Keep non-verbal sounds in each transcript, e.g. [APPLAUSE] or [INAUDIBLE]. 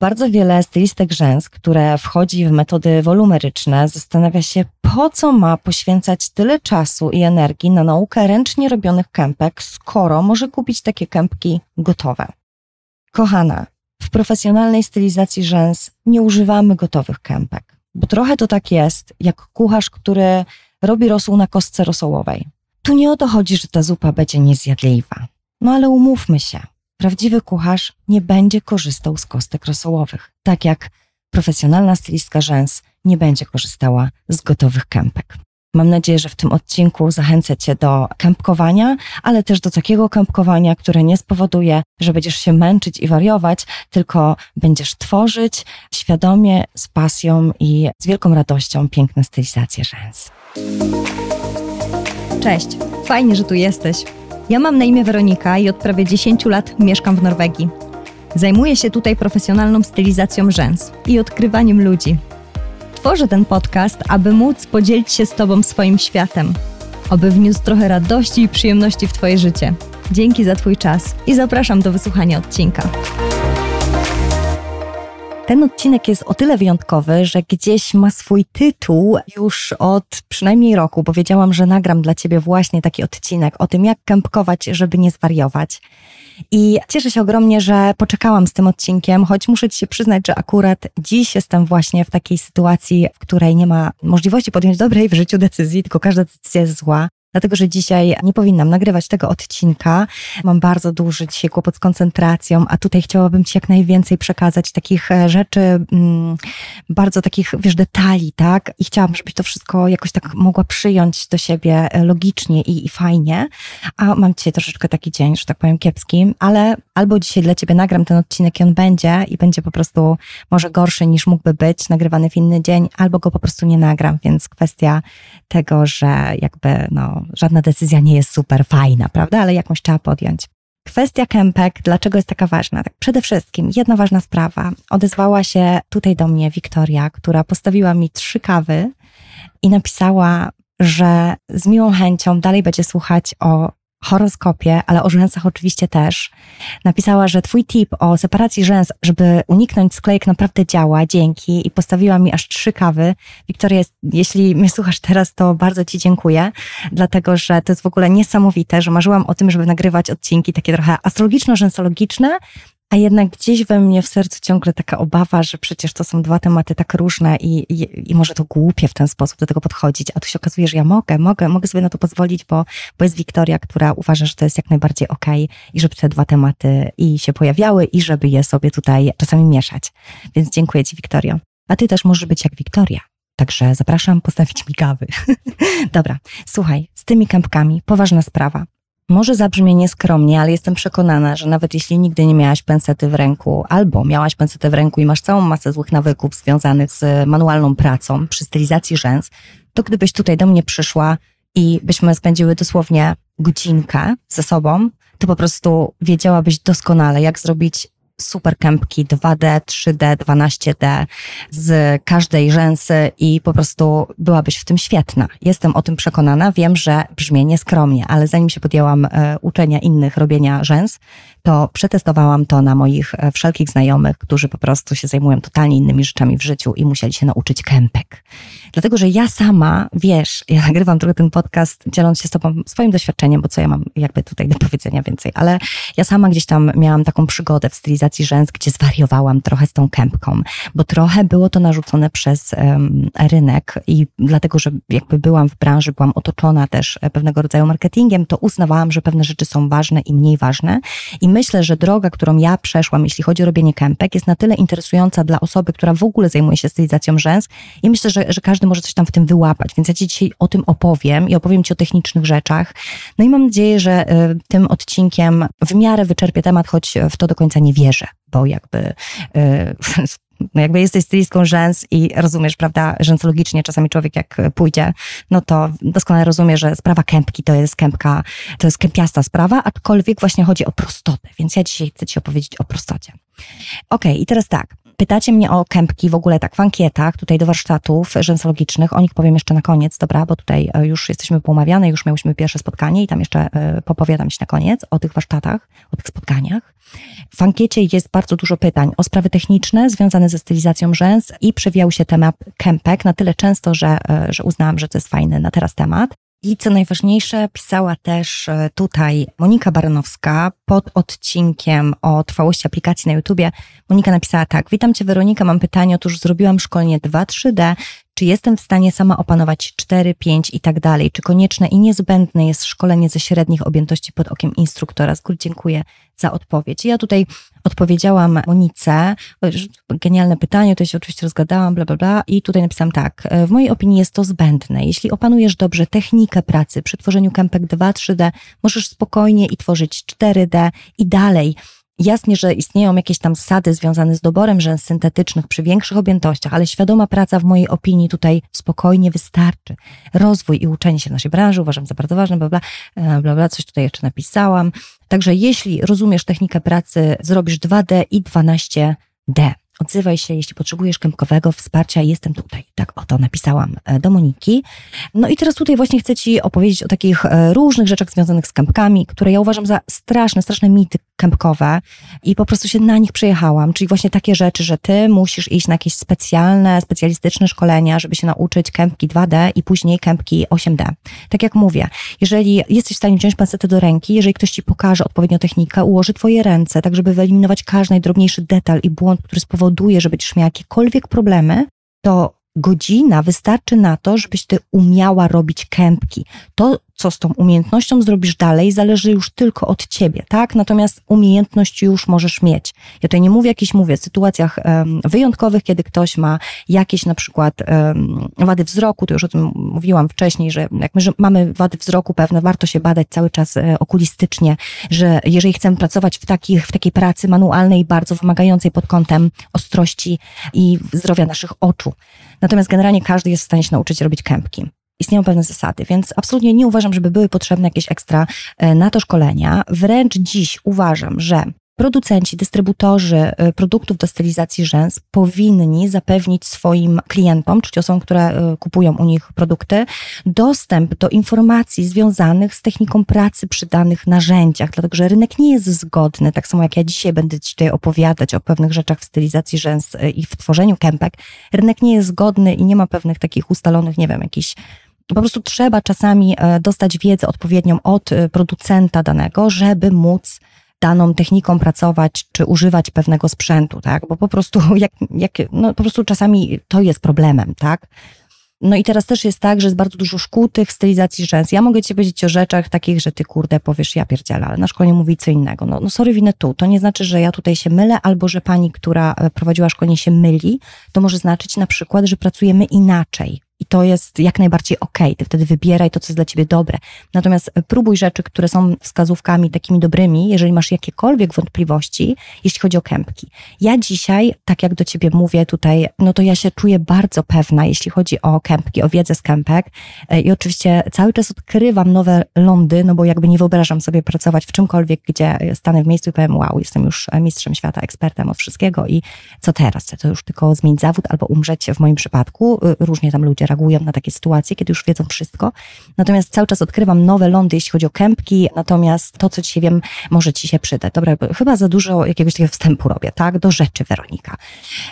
Bardzo wiele stylistek rzęs, które wchodzi w metody wolumeryczne, zastanawia się, po co ma poświęcać tyle czasu i energii na naukę ręcznie robionych kępek, skoro może kupić takie kępki gotowe. Kochana, w profesjonalnej stylizacji rzęs nie używamy gotowych kępek, bo trochę to tak jest, jak kucharz, który robi rosół na kostce rosołowej. Tu nie o to chodzi, że ta zupa będzie niezjadliwa. No ale umówmy się, prawdziwy kucharz nie będzie korzystał z kostek rosołowych, tak jak profesjonalna stylistka rzęs nie będzie korzystała z gotowych kępek. Mam nadzieję, że w tym odcinku zachęcę Cię do kępkowania, ale też do takiego kępkowania, które nie spowoduje, że będziesz się męczyć i wariować, tylko będziesz tworzyć świadomie, z pasją i z wielką radością piękne stylizacje rzęs. Cześć, fajnie, że tu jesteś. Ja mam na imię Weronika i od prawie 10 lat mieszkam w Norwegii. Zajmuję się tutaj profesjonalną stylizacją rzęs i odkrywaniem ludzi. Tworzę ten podcast, aby móc podzielić się z Tobą swoim światem, aby wniósł trochę radości i przyjemności w Twoje życie. Dzięki za Twój czas i zapraszam do wysłuchania odcinka. Ten odcinek jest o tyle wyjątkowy, że gdzieś ma swój tytuł już od przynajmniej roku. Powiedziałam, że nagram dla Ciebie właśnie taki odcinek o tym, jak kępkować, żeby nie zwariować. I cieszę się ogromnie, że poczekałam z tym odcinkiem, choć muszę Ci się przyznać, że akurat dziś jestem właśnie w takiej sytuacji, w której nie ma możliwości podjąć dobrej w życiu decyzji, tylko każda decyzja jest zła dlatego że dzisiaj nie powinnam nagrywać tego odcinka. Mam bardzo duży dzisiaj kłopot z koncentracją, a tutaj chciałabym Ci jak najwięcej przekazać takich e, rzeczy, mm, bardzo takich, wiesz, detali, tak? I chciałabym, żebyś to wszystko jakoś tak mogła przyjąć do siebie e, logicznie i, i fajnie. A mam dzisiaj troszeczkę taki dzień, że tak powiem, kiepski, ale albo dzisiaj dla Ciebie nagram ten odcinek i on będzie i będzie po prostu może gorszy niż mógłby być, nagrywany w inny dzień, albo go po prostu nie nagram, więc kwestia tego, że jakby no, żadna decyzja nie jest super fajna, prawda? Ale jakąś trzeba podjąć. Kwestia kępek, dlaczego jest taka ważna? Tak, przede wszystkim jedna ważna sprawa. Odezwała się tutaj do mnie Wiktoria, która postawiła mi trzy kawy i napisała, że z miłą chęcią dalej będzie słuchać o horoskopie, ale o rzęsach oczywiście też. Napisała, że twój tip o separacji rzęs, żeby uniknąć sklejek naprawdę działa, dzięki i postawiła mi aż trzy kawy. Wiktoria, jeśli mnie słuchasz teraz, to bardzo ci dziękuję, dlatego że to jest w ogóle niesamowite, że marzyłam o tym, żeby nagrywać odcinki takie trochę astrologiczno-rzęsologiczne, a jednak gdzieś we mnie w sercu ciągle taka obawa, że przecież to są dwa tematy tak różne i, i, i może to głupie w ten sposób do tego podchodzić. A tu się okazuje, że ja mogę, mogę, mogę sobie na to pozwolić, bo, bo jest Wiktoria, która uważa, że to jest jak najbardziej okej okay, i żeby te dwa tematy i się pojawiały i żeby je sobie tutaj czasami mieszać. Więc dziękuję Ci, Wiktorio. A Ty też możesz być jak Wiktoria. Także zapraszam postawić mi kawy. [LAUGHS] Dobra, słuchaj, z tymi kępkami poważna sprawa. Może zabrzmie nieskromnie, ale jestem przekonana, że nawet jeśli nigdy nie miałaś pensety w ręku, albo miałaś pensetę w ręku i masz całą masę złych nawyków związanych z manualną pracą przy stylizacji rzęs, to gdybyś tutaj do mnie przyszła i byśmy spędziły dosłownie godzinkę ze sobą, to po prostu wiedziałabyś doskonale, jak zrobić super kępki 2D, 3D, 12D z każdej rzęsy i po prostu byłabyś w tym świetna. Jestem o tym przekonana. Wiem, że brzmi nieskromnie, ale zanim się podjęłam e, uczenia innych robienia rzęs, to przetestowałam to na moich e, wszelkich znajomych, którzy po prostu się zajmują totalnie innymi rzeczami w życiu i musieli się nauczyć kępek. Dlatego, że ja sama, wiesz, ja nagrywam trochę ten podcast, dzieląc się z tobą swoim doświadczeniem, bo co ja mam jakby tutaj do powiedzenia więcej, ale ja sama gdzieś tam miałam taką przygodę w stylizacji rzęs, gdzie zwariowałam trochę z tą kępką, bo trochę było to narzucone przez um, rynek i dlatego, że jakby byłam w branży, byłam otoczona też e, pewnego rodzaju marketingiem, to uznawałam, że pewne rzeczy są ważne i mniej ważne. I myślę, że droga, którą ja przeszłam, jeśli chodzi o robienie kępek, jest na tyle interesująca dla osoby, która w ogóle zajmuje się stylizacją rzęs. I myślę, że, że każdy może coś tam w tym wyłapać, więc ja Ci dzisiaj o tym opowiem i opowiem Ci o technicznych rzeczach. No i mam nadzieję, że e, tym odcinkiem w miarę wyczerpię temat, choć w to do końca nie wierzę, bo jakby e, [LAUGHS] no jakby jesteś stylistką rzęs i rozumiesz, prawda, rzęsologicznie czasami człowiek jak pójdzie, no to doskonale rozumie, że sprawa kępki to jest kępka, to jest kępiasta sprawa, aczkolwiek właśnie chodzi o prostotę, więc ja dzisiaj chcę Ci opowiedzieć o prostocie. Okej, okay, i teraz tak, pytacie mnie o kępki w ogóle tak w ankietach, tutaj do warsztatów rzęsologicznych, o nich powiem jeszcze na koniec, dobra, bo tutaj e, już jesteśmy poumawiane, już miałyśmy pierwsze spotkanie i tam jeszcze e, popowiadam się na koniec o tych warsztatach, o tych spotkaniach. W ankiecie jest bardzo dużo pytań o sprawy techniczne związane ze stylizacją rzęs i przewijał się temat kępek na tyle często, że, e, że uznałam, że to jest fajny na teraz temat. I co najważniejsze, pisała też e, tutaj Monika Baranowska pod odcinkiem o trwałości aplikacji na YouTubie. Monika napisała tak: Witam Cię, Weronika. Mam pytanie. Otóż zrobiłam szkolenie 2-3D. Czy jestem w stanie sama opanować 4, 5 i tak dalej? Czy konieczne i niezbędne jest szkolenie ze średnich objętości pod okiem instruktora? Z góry dziękuję za odpowiedź. Ja tutaj odpowiedziałam Monice, genialne pytanie, to się oczywiście rozgadałam, bla, bla, bla i tutaj napisałam tak, w mojej opinii jest to zbędne. Jeśli opanujesz dobrze technikę pracy przy tworzeniu kępek 2, 3D, możesz spokojnie i tworzyć 4D i dalej Jasnie, że istnieją jakieś tam zasady związane z doborem rzęs syntetycznych przy większych objętościach, ale świadoma praca w mojej opinii tutaj spokojnie wystarczy. Rozwój i uczenie się naszej branży uważam za bardzo ważne, bla, bla, e, bla, bla coś tutaj jeszcze napisałam. Także jeśli rozumiesz technikę pracy, zrobisz 2D i 12D. Odzywaj się, jeśli potrzebujesz kępkowego wsparcia, jestem tutaj. Tak oto napisałam e, do Moniki. No i teraz tutaj właśnie chcę Ci opowiedzieć o takich e, różnych rzeczach związanych z kępkami, które ja uważam za straszne, straszne mity kępkowe i po prostu się na nich przejechałam. Czyli właśnie takie rzeczy, że Ty musisz iść na jakieś specjalne, specjalistyczne szkolenia, żeby się nauczyć kępki 2D i później kępki 8D. Tak jak mówię, jeżeli jesteś w stanie wziąć pensetę do ręki, jeżeli ktoś Ci pokaże odpowiednią technikę, ułoży Twoje ręce, tak żeby wyeliminować każdy najdrobniejszy detal i błąd, który spowoduje powoduje, że będziesz miała jakiekolwiek problemy, to godzina wystarczy na to, żebyś ty umiała robić kępki. To co z tą umiejętnością zrobisz dalej, zależy już tylko od ciebie, tak? Natomiast umiejętność już możesz mieć. Ja tutaj nie mówię jakichś, mówię, sytuacjach um, wyjątkowych, kiedy ktoś ma jakieś na przykład um, wady wzroku, to już o tym mówiłam wcześniej, że jak my że mamy wady wzroku pewne, warto się badać cały czas e, okulistycznie, że jeżeli chcemy pracować w, takich, w takiej pracy manualnej, bardzo wymagającej pod kątem ostrości i zdrowia naszych oczu. Natomiast generalnie każdy jest w stanie się nauczyć robić kępki istnieją pewne zasady, więc absolutnie nie uważam, żeby były potrzebne jakieś ekstra e, na to szkolenia. Wręcz dziś uważam, że Producenci, dystrybutorzy e, produktów do stylizacji rzęs powinni zapewnić swoim klientom, czyli osobom, które e, kupują u nich produkty, dostęp do informacji związanych z techniką pracy przy danych narzędziach, dlatego że rynek nie jest zgodny, tak samo jak ja dzisiaj będę Ci tutaj opowiadać o pewnych rzeczach w stylizacji rzęs i w tworzeniu kępek. Rynek nie jest zgodny i nie ma pewnych takich ustalonych, nie wiem, jakichś po prostu trzeba czasami e, dostać wiedzę odpowiednią od e, producenta danego, żeby móc daną techniką pracować, czy używać pewnego sprzętu, tak? Bo po prostu, [LAUGHS] jak, jak, no po prostu czasami to jest problemem, tak? No i teraz też jest tak, że jest bardzo dużo szkół tych stylizacji rzęs. Ja mogę ci powiedzieć o rzeczach takich, że ty kurde powiesz, ja pierdzielę, ale na szkoleniu mówi co innego. No, no sorry, winę tu. To nie znaczy, że ja tutaj się mylę, albo że pani, która e, prowadziła szkolenie się myli. To może znaczyć na przykład, że pracujemy inaczej. I to jest jak najbardziej okej. Okay. Ty wtedy wybieraj to, co jest dla ciebie dobre. Natomiast próbuj rzeczy, które są wskazówkami takimi dobrymi, jeżeli masz jakiekolwiek wątpliwości, jeśli chodzi o kępki. Ja dzisiaj, tak jak do ciebie mówię tutaj, no to ja się czuję bardzo pewna, jeśli chodzi o kępki, o wiedzę z kępek. E, I oczywiście cały czas odkrywam nowe lądy, no bo jakby nie wyobrażam sobie pracować w czymkolwiek, gdzie stanę w miejscu i powiem, wow, jestem już mistrzem świata, ekspertem od wszystkiego i co teraz? To już tylko zmienić zawód albo umrzeć w moim przypadku. Różnie tam ludzie reagują na takie sytuacje, kiedy już wiedzą wszystko. Natomiast cały czas odkrywam nowe lądy, jeśli chodzi o kępki, natomiast to, co dzisiaj wiem, może ci się przydać. Dobra, chyba za dużo jakiegoś takiego wstępu robię, tak? Do rzeczy, Weronika.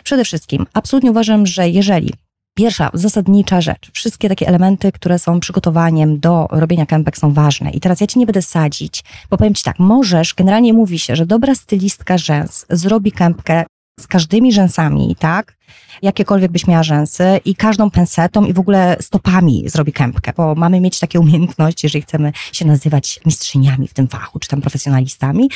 Przede wszystkim, absolutnie uważam, że jeżeli Pierwsza, zasadnicza rzecz. Wszystkie takie elementy, które są przygotowaniem do robienia kępek są ważne. I teraz ja ci nie będę sadzić, bo powiem ci tak, możesz, generalnie mówi się, że dobra stylistka rzęs zrobi kępkę z każdymi rzęsami, tak? Jakiekolwiek byś miała rzęsy i każdą pensetą i w ogóle stopami zrobi kępkę, bo mamy mieć takie umiejętności, jeżeli chcemy się nazywać mistrzyniami w tym fachu, czy tam profesjonalistami,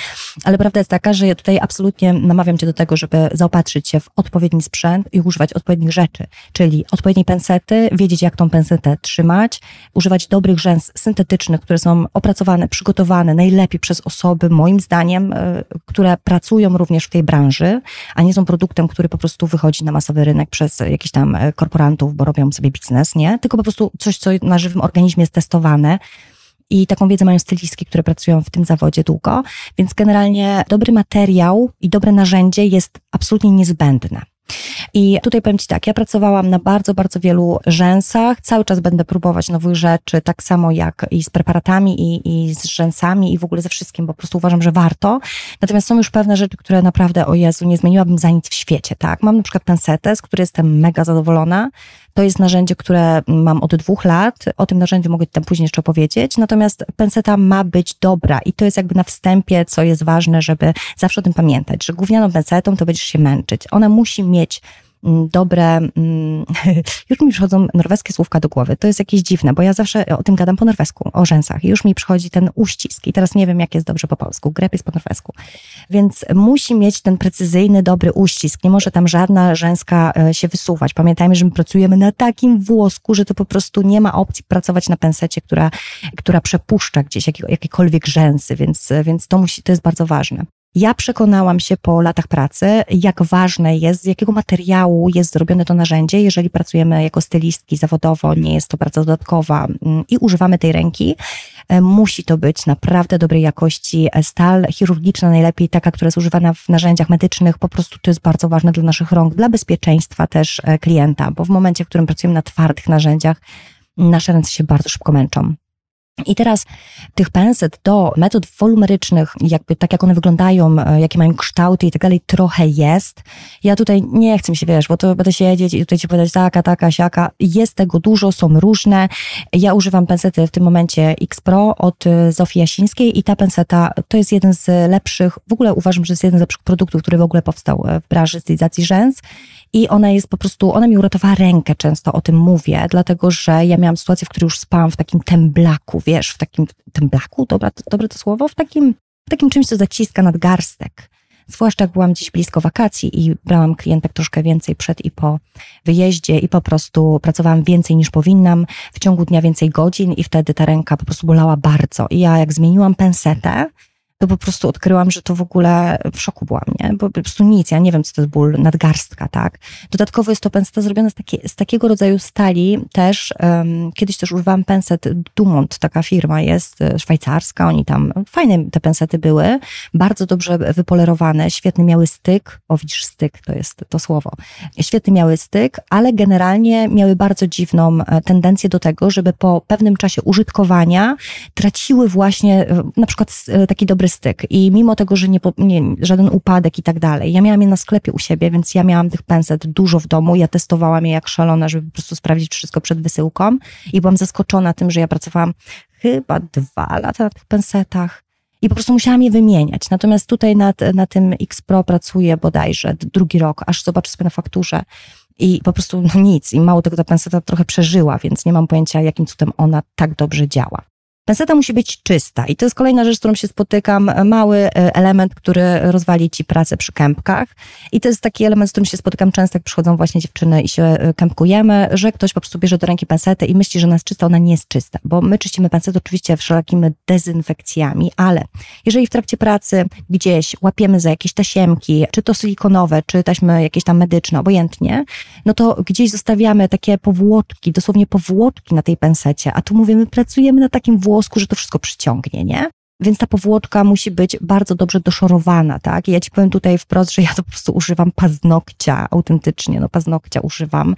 ale prawda jest taka, że ja tutaj absolutnie namawiam Cię do tego, żeby zaopatrzyć się w odpowiedni sprzęt i używać odpowiednich rzeczy, czyli odpowiedniej pensety, wiedzieć jak tą pensetę trzymać, używać dobrych rzęs syntetycznych, które są opracowane, przygotowane najlepiej przez osoby, moim zdaniem, y, które pracują również w tej branży, a nie są produktem, który po prostu wychodzi na masowy rynek przez jakichś tam e, korporantów, bo robią sobie biznes, nie? Tylko po prostu coś, co na żywym organizmie jest testowane. I taką wiedzę mają stylistki, które pracują w tym zawodzie długo, więc generalnie dobry materiał i dobre narzędzie jest absolutnie niezbędne. I tutaj powiem Ci tak, ja pracowałam na bardzo, bardzo wielu rzęsach, cały czas będę próbować nowych rzeczy, tak samo jak i z preparatami, i, i z rzęsami, i w ogóle ze wszystkim, bo po prostu uważam, że warto. Natomiast są już pewne rzeczy, które naprawdę, o Jezu, nie zmieniłabym za nic w świecie, tak? Mam na przykład pensetę, z której jestem mega zadowolona. To jest narzędzie, które mam od dwóch lat. O tym narzędziu mogę tam później jeszcze opowiedzieć. Natomiast penseta ma być dobra i to jest jakby na wstępie, co jest ważne, żeby zawsze o tym pamiętać, że gównianą pensetą to będziesz się męczyć. Ona musi mieć dobre, mm, [LAUGHS] już mi przychodzą norweskie słówka do głowy. To jest jakieś dziwne, bo ja zawsze o tym gadam po norwesku, o rzęsach i już mi przychodzi ten uścisk i teraz nie wiem, jak jest dobrze po polsku. Grep jest po norwesku. Więc musi mieć ten precyzyjny, dobry uścisk. Nie może tam żadna rzęska e, się wysuwać. Pamiętajmy, że my pracujemy na takim włosku, że to po prostu nie ma opcji pracować na pensecie, która, która przepuszcza gdzieś jakiekolwiek rzęsy, więc, więc to, musi, to jest bardzo ważne. Ja przekonałam się po latach pracy, jak ważne jest, z jakiego materiału jest zrobione to narzędzie, jeżeli pracujemy jako stylistki zawodowo, nie jest to praca dodatkowa mm, i używamy tej ręki. E, musi to być naprawdę dobrej jakości stal chirurgiczna, najlepiej taka, która jest używana w narzędziach medycznych. Po prostu to jest bardzo ważne dla naszych rąk, dla bezpieczeństwa też e, klienta, bo w momencie, w którym pracujemy na twardych narzędziach, nasze ręce się bardzo szybko męczą. I teraz tych penset do metod wolumerycznych, jakby tak jak one wyglądają, e, jakie mają kształty i tak dalej, trochę jest. Ja tutaj nie chcę się, wiesz, bo to będę siedzieć i tutaj ci powiedzieć taka, taka, siaka. Jest tego dużo, są różne. Ja używam pensety w tym momencie X Pro od e, Zofii Jasińskiej i ta penseta to jest jeden z lepszych, w ogóle uważam, że jest jeden z lepszych produktów, który w ogóle powstał e, w branży stylizacji rzęs i ona jest po prostu, ona mi uratowała rękę, często o tym mówię, dlatego że ja miałam sytuację, w której już spałam w takim temblaku, wiesz, w takim temblaku, dobra, dobre to słowo, w takim, w takim czymś, co zaciska nadgarstek. Zwłaszcza jak byłam gdzieś blisko wakacji i brałam klientek troszkę więcej przed i po wyjeździe i po prostu pracowałam więcej niż powinnam, w ciągu dnia więcej godzin i wtedy ta ręka po prostu bolała bardzo. I ja jak zmieniłam pensetę, to po prostu odkryłam, że to w ogóle w szoku byłam, nie? Bo po prostu nic, ja nie wiem, co to jest ból nadgarstka, tak? Dodatkowo jest to penseta zrobiona z, z takiego rodzaju stali też, um, kiedyś też używałam penset Dumont, taka firma jest e, szwajcarska, oni tam, fajne te pensety były, bardzo dobrze wypolerowane, świetny miały styk, o widzisz, styk to jest to słowo, świetny miały styk, ale generalnie miały bardzo dziwną e, tendencję do tego, żeby po pewnym czasie użytkowania traciły właśnie e, na przykład taki dobry styk i mimo tego, że nie, nie, żaden upadek i tak dalej, ja miałam je na sklepie u siebie, więc ja miałam tych penset dużo w domu, ja testowałam je jak szalona, żeby po prostu sprawdzić wszystko przed wysyłką i byłam zaskoczona tym, że ja pracowałam chyba dwa lata na tych pensetach i po prostu musiałam je wymieniać. Natomiast tutaj nad, na tym X Pro pracuję bodajże drugi rok, aż zobaczę sobie na fakturze i po prostu no nic. I mało tego, ta penseta trochę przeżyła, więc nie mam pojęcia, jakim cudem ona tak dobrze działa. Penseta musi być czysta i to jest kolejna rzecz, z którą się spotykam. Mały e, element, który rozwali ci pracę przy kępkach. I to jest taki element, z którym się spotykam często, jak przychodzą właśnie dziewczyny i się e, kępkujemy, że ktoś po prostu bierze do ręki pensetę i myśli, że ona jest czysta, ona nie jest czysta. Bo my czyścimy pensetę oczywiście wszelakimi dezynfekcjami, ale jeżeli w trakcie pracy gdzieś łapiemy za jakieś tasiemki, czy to silikonowe, czy taśmy jakieś tam medyczne, obojętnie, no to gdzieś zostawiamy takie powłoczki, dosłownie powłoczki na tej pensecie, a tu mówimy, pracujemy na takim włosku, włosku, że to wszystko przyciągnie, nie? Więc ta powłoczka musi być bardzo dobrze doszorowana, tak? I ja ci powiem tutaj wprost, że ja to po prostu używam paznokcia, autentycznie, no paznokcia używam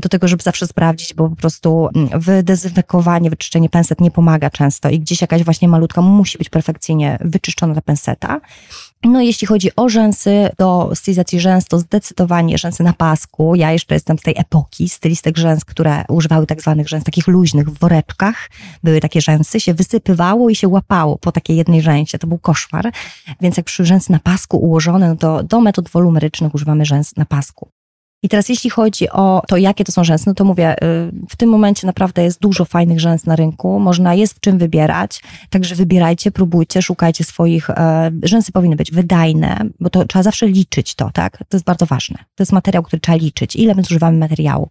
do tego, żeby zawsze sprawdzić, bo po prostu mm, wydezynfekowanie, wyczyszczenie penset nie pomaga często i gdzieś jakaś właśnie malutka musi być perfekcyjnie wyczyszczona ta penseta. No jeśli chodzi o rzęsy, do stylizacji rzęs, to zdecydowanie rzęsy na pasku. Ja jeszcze jestem z tej epoki stylistek rzęs, które używały tak zwanych rzęs takich luźnych w woreczkach. Były takie rzęsy, się wysypywało i się łapało po takiej jednej rzęsie. To był koszmar. Więc jak przy rzęs na pasku ułożone, no to do metod wolumerycznych używamy rzęs na pasku. I teraz jeśli chodzi o to, jakie to są rzęsy, no to mówię, y, w tym momencie naprawdę jest dużo fajnych rzęs na rynku, można jest w czym wybierać, także wybierajcie, próbujcie, szukajcie swoich, e, rzęsy powinny być wydajne, bo to trzeba zawsze liczyć to, tak? To jest bardzo ważne. To jest materiał, który trzeba liczyć, ile my zużywamy materiału.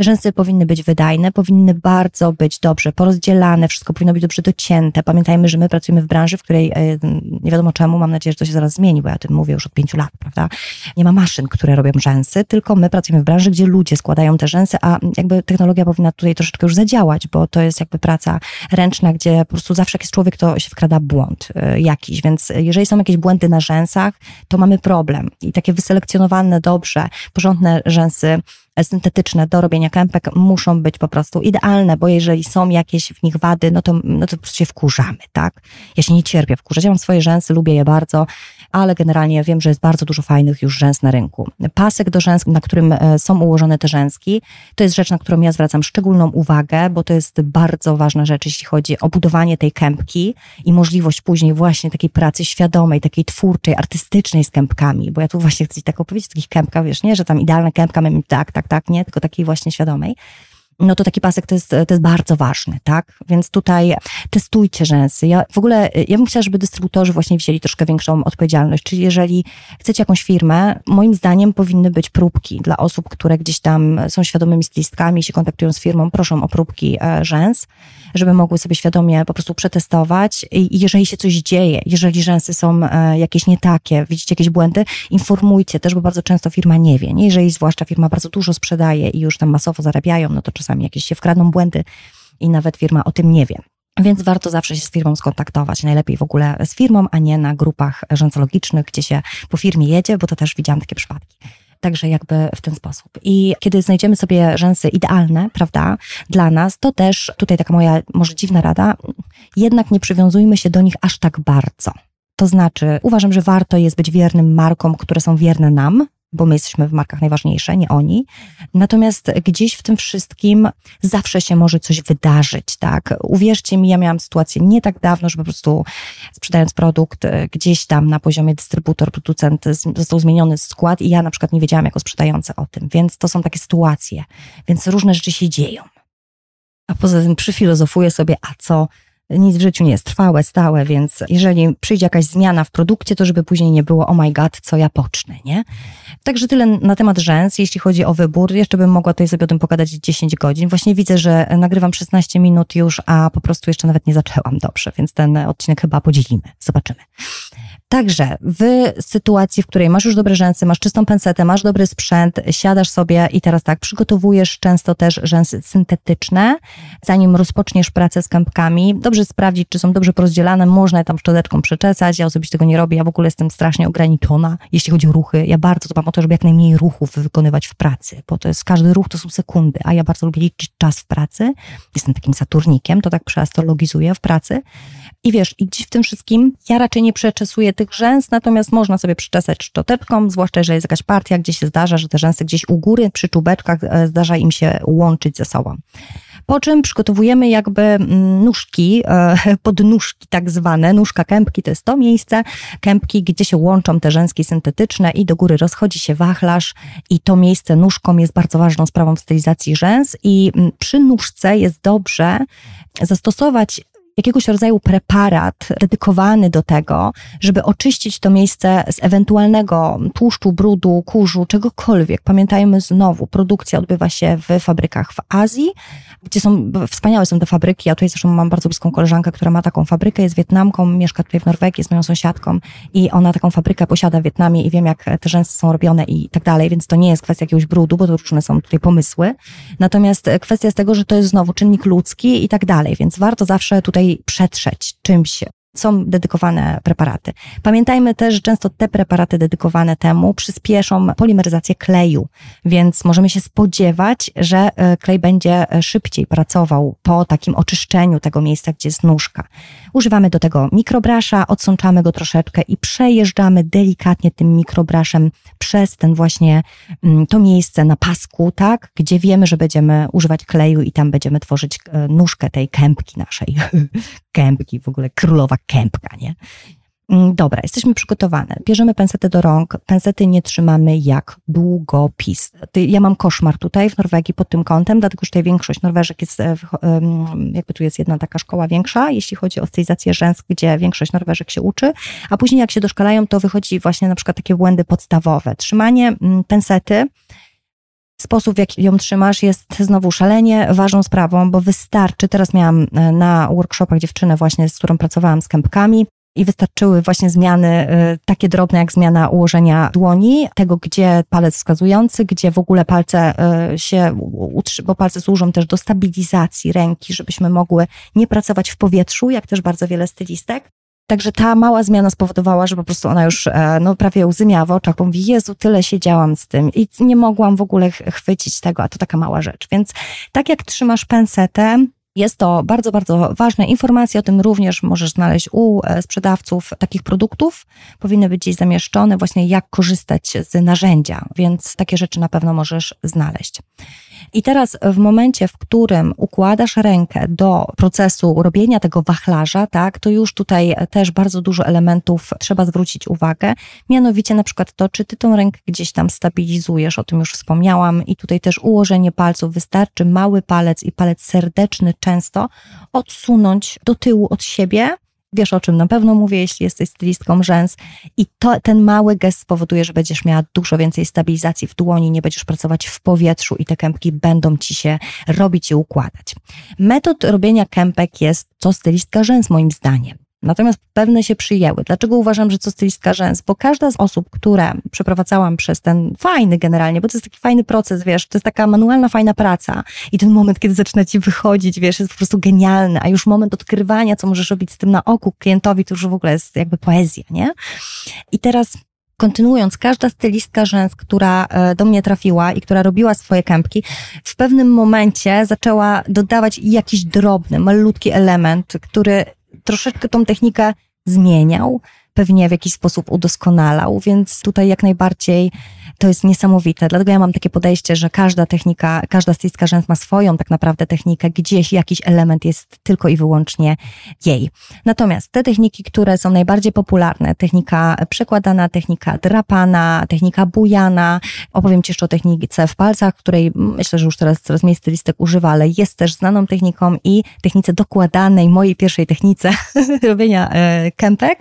Rzęsy powinny być wydajne, powinny bardzo być dobrze porozdzielane, wszystko powinno być dobrze docięte. Pamiętajmy, że my pracujemy w branży, w której e, nie wiadomo czemu, mam nadzieję, że to się zaraz zmieni, bo ja o tym mówię już od pięciu lat, prawda? Nie ma maszyn, które robią rzęsy, tylko my pracujemy w branży, gdzie ludzie składają te rzęsy, a jakby technologia powinna tutaj troszeczkę już zadziałać, bo to jest jakby praca ręczna, gdzie po prostu zawsze jak jest człowiek, to się wkrada błąd y, jakiś, więc jeżeli są jakieś błędy na rzęsach, to mamy problem. I takie wyselekcjonowane dobrze, porządne rzęsy syntetyczne do robienia kępek muszą być po prostu idealne, bo jeżeli są jakieś w nich wady, no to, no to po prostu się wkurzamy, tak? Ja się nie cierpię wkurzać, ja mam swoje rzęsy, lubię je bardzo, ale generalnie wiem, że jest bardzo dużo fajnych już rzęs na rynku. Pasek do rzęs, na którym e, są ułożone te rzęski, to jest rzecz, na którą ja zwracam szczególną uwagę, bo to jest bardzo ważna rzecz, jeśli chodzi o budowanie tej kępki i możliwość później właśnie takiej pracy świadomej, takiej twórczej, artystycznej z kępkami, bo ja tu właśnie chcę ci tak opowiedzieć takich kępkach, wiesz, nie, że tam idealna kępka, mamy tak, tak, tak, nie, tylko takiej właśnie świadomej no to taki pasek to jest, to jest bardzo ważny, tak? Więc tutaj testujcie rzęsy. Ja w ogóle, ja bym chciała, żeby dystrybutorzy właśnie wzięli troszkę większą odpowiedzialność, czyli jeżeli chcecie jakąś firmę, moim zdaniem powinny być próbki dla osób, które gdzieś tam są świadomymi stylistkami, się kontaktują z firmą, proszą o próbki e, rzęs, żeby mogły sobie świadomie po prostu przetestować i jeżeli się coś dzieje, jeżeli rzęsy są e, jakieś nie takie, widzicie jakieś błędy, informujcie też, bo bardzo często firma nie wie, nie? Jeżeli zwłaszcza firma bardzo dużo sprzedaje i już tam masowo zarabiają, no to czasami jakieś się wkradną błędy i nawet firma o tym nie wie. Więc warto zawsze się z firmą skontaktować. Najlepiej w ogóle z firmą, a nie na grupach rzęsologicznych, gdzie się po firmie jedzie, bo to też widziałam takie przypadki. Także jakby w ten sposób. I kiedy znajdziemy sobie rzęsy idealne, prawda, dla nas, to też tutaj taka moja może dziwna rada, jednak nie przywiązujmy się do nich aż tak bardzo. To znaczy, uważam, że warto jest być wiernym markom, które są wierne nam, bo my jesteśmy w markach najważniejsze, nie oni. Natomiast gdzieś w tym wszystkim zawsze się może coś wydarzyć, tak? Uwierzcie mi, ja miałam sytuację nie tak dawno, że po prostu sprzedając produkt e, gdzieś tam na poziomie dystrybutor, producent został zmieniony skład i ja na przykład nie wiedziałam jako sprzedająca o tym, więc to są takie sytuacje, więc różne rzeczy się dzieją. A poza tym przyfilozofuję sobie, a co nic w życiu nie jest trwałe, stałe, więc jeżeli przyjdzie jakaś zmiana w produkcie, to żeby później nie było, oh my god, co ja pocznę, nie? Także tyle na temat rzęs, jeśli chodzi o wybór. Jeszcze bym mogła tutaj sobie o tym pogadać 10 godzin. Właśnie widzę, że nagrywam 16 minut już, a po prostu jeszcze nawet nie zaczęłam dobrze, więc ten odcinek chyba podzielimy. Zobaczymy. Także w sytuacji, w której masz już dobre rzęsy, masz czystą pensetę, masz dobry sprzęt, siadasz sobie i teraz tak, przygotowujesz często też rzęsy syntetyczne, zanim rozpoczniesz pracę z kępkami. Dobrze sprawdzić, czy są dobrze porozdzielane, można je tam szczoteczką przeczesać. Ja osobiście tego nie robię, ja w ogóle jestem strasznie ograniczona, jeśli chodzi o ruchy. Ja bardzo dbam o to, żeby jak najmniej ruchów wykonywać w pracy, bo to jest, każdy ruch to są sekundy, a ja bardzo lubię liczyć czas w pracy. Jestem takim saturnikiem, to tak przeastrologizuję w pracy. I wiesz, i gdzieś w tym wszystkim ja raczej nie przeczesuję tych rzęs, natomiast można sobie przyczesać szczoteczką, zwłaszcza jeżeli jest jakaś partia, gdzie się zdarza, że te rzęsy gdzieś u góry, przy czubeczkach e, zdarza im się łączyć ze sobą. Po czym przygotowujemy jakby mm, nóżki, e, [LAUGHS] podnóżki tak zwane, nóżka kępki to jest to miejsce, kępki, gdzie się łączą te rzęski syntetyczne i do góry rozchodzi się wachlarz i to miejsce nóżką jest bardzo ważną sprawą w stylizacji rzęs i mm, przy nóżce jest dobrze zastosować jakiegoś rodzaju preparat dedykowany do tego, żeby oczyścić to miejsce z ewentualnego tłuszczu, brudu, kurzu, czegokolwiek. Pamiętajmy znowu, produkcja odbywa się w fabrykach w Azji, gdzie są, wspaniałe są te fabryki. Ja tutaj zresztą mam bardzo bliską koleżankę, która ma taką fabrykę, jest Wietnamką, mieszka tutaj w Norwegii, jest moją sąsiadką i ona taką fabrykę posiada w Wietnamie i wiem, jak te rzęsy są robione i tak dalej, więc to nie jest kwestia jakiegoś brudu, bo to różne są tutaj pomysły. Natomiast kwestia jest tego, że to jest znowu czynnik ludzki i tak dalej, więc warto zawsze tutaj przetrzeć czymś są dedykowane preparaty. Pamiętajmy też, że często te preparaty dedykowane temu przyspieszą polimeryzację kleju, więc możemy się spodziewać, że e, klej będzie e, szybciej pracował po takim oczyszczeniu tego miejsca, gdzie jest nóżka. Używamy do tego mikrobrasza, odsączamy go troszeczkę i przejeżdżamy delikatnie tym mikrobraszem przez ten właśnie mm, to miejsce na pasku, tak, gdzie wiemy, że będziemy używać kleju i tam będziemy tworzyć e, nóżkę tej kępki naszej. [LAUGHS] kępki, w ogóle królowa kępka, nie? Mm, dobra, jesteśmy przygotowane. Bierzemy pensety do rąk. Pensety nie trzymamy jak długopis. Ja mam koszmar tutaj w Norwegii pod tym kątem, dlatego że tutaj większość Norweżek jest, e, jakby tu jest jedna taka szkoła większa, jeśli chodzi o stylizację rzęs, gdzie większość Norweżek się uczy, a później jak się doszkalają, to wychodzi właśnie na przykład takie błędy podstawowe. Trzymanie mm, pensety sposób, w jaki ją trzymasz, jest znowu szalenie ważną sprawą, bo wystarczy. Teraz miałam e, na workshopach dziewczynę właśnie, z którą pracowałam z kępkami i wystarczyły właśnie zmiany y, takie drobne jak zmiana ułożenia dłoni, tego gdzie palec wskazujący, gdzie w ogóle palce y, się utrzyma, bo palce służą też do stabilizacji ręki, żebyśmy mogły nie pracować w powietrzu, jak też bardzo wiele stylistek. Także ta mała zmiana spowodowała, że po prostu ona już e, no, prawie łzy miała w oczach, bo mówi, Jezu, tyle siedziałam z tym i nie mogłam w ogóle chwycić tego, a to taka mała rzecz. Więc tak jak trzymasz pensetę, jest to bardzo, bardzo ważne. Informacje o tym również możesz znaleźć u e, sprzedawców takich produktów. Powinny być gdzieś zamieszczone, właśnie jak korzystać z narzędzia, więc takie rzeczy na pewno możesz znaleźć. I teraz w momencie, w którym układasz rękę do procesu robienia tego wachlarza, tak, to już tutaj też bardzo dużo elementów trzeba zwrócić uwagę. Mianowicie na przykład to, czy ty tą rękę gdzieś tam stabilizujesz, o tym już wspomniałam, i tutaj też ułożenie palców. Wystarczy mały palec i palec serdeczny często odsunąć do tyłu od siebie, wiesz o czym na pewno mówię, jeśli jesteś stylistką rzęs i to, ten mały gest spowoduje, że będziesz miała dużo więcej stabilizacji w dłoni, nie będziesz pracować w powietrzu i te kępki będą ci się robić i układać. Metod robienia kępek jest co stylistka rzęs moim zdaniem. Natomiast pewne się przyjęły. Dlaczego uważam, że co stylistka rzęs? Bo każda z osób, które przeprowadzałam przez ten fajny generalnie, bo to jest taki fajny proces, wiesz, to jest taka manualna, fajna praca i ten moment, kiedy zaczyna ci wychodzić, wiesz, jest po prostu genialny, a już moment odkrywania, co możesz robić z tym na oku klientowi, to już w ogóle jest jakby poezja, nie? I teraz kontynuując, każda stylistka rzęs, która e, do mnie trafiła i która robiła swoje kępki, w pewnym momencie zaczęła dodawać jakiś drobny, malutki element, który troszeczkę tą technikę zmieniał, pewnie w jakiś sposób udoskonalał, więc tutaj jak najbardziej to jest niesamowite. Dlatego ja mam takie podejście, że każda technika, każda stylistka rzęs ma swoją tak naprawdę technikę, gdzieś jakiś element jest tylko i wyłącznie jej. Natomiast te techniki, które są najbardziej popularne, technika przekładana, technika drapana, technika bujana, opowiem Ci jeszcze o technice w palcach, której myślę, że już teraz coraz mniej stylistek używa, ale jest też znaną techniką i technice dokładanej, mojej pierwszej technice [LAUGHS] robienia e, kępek.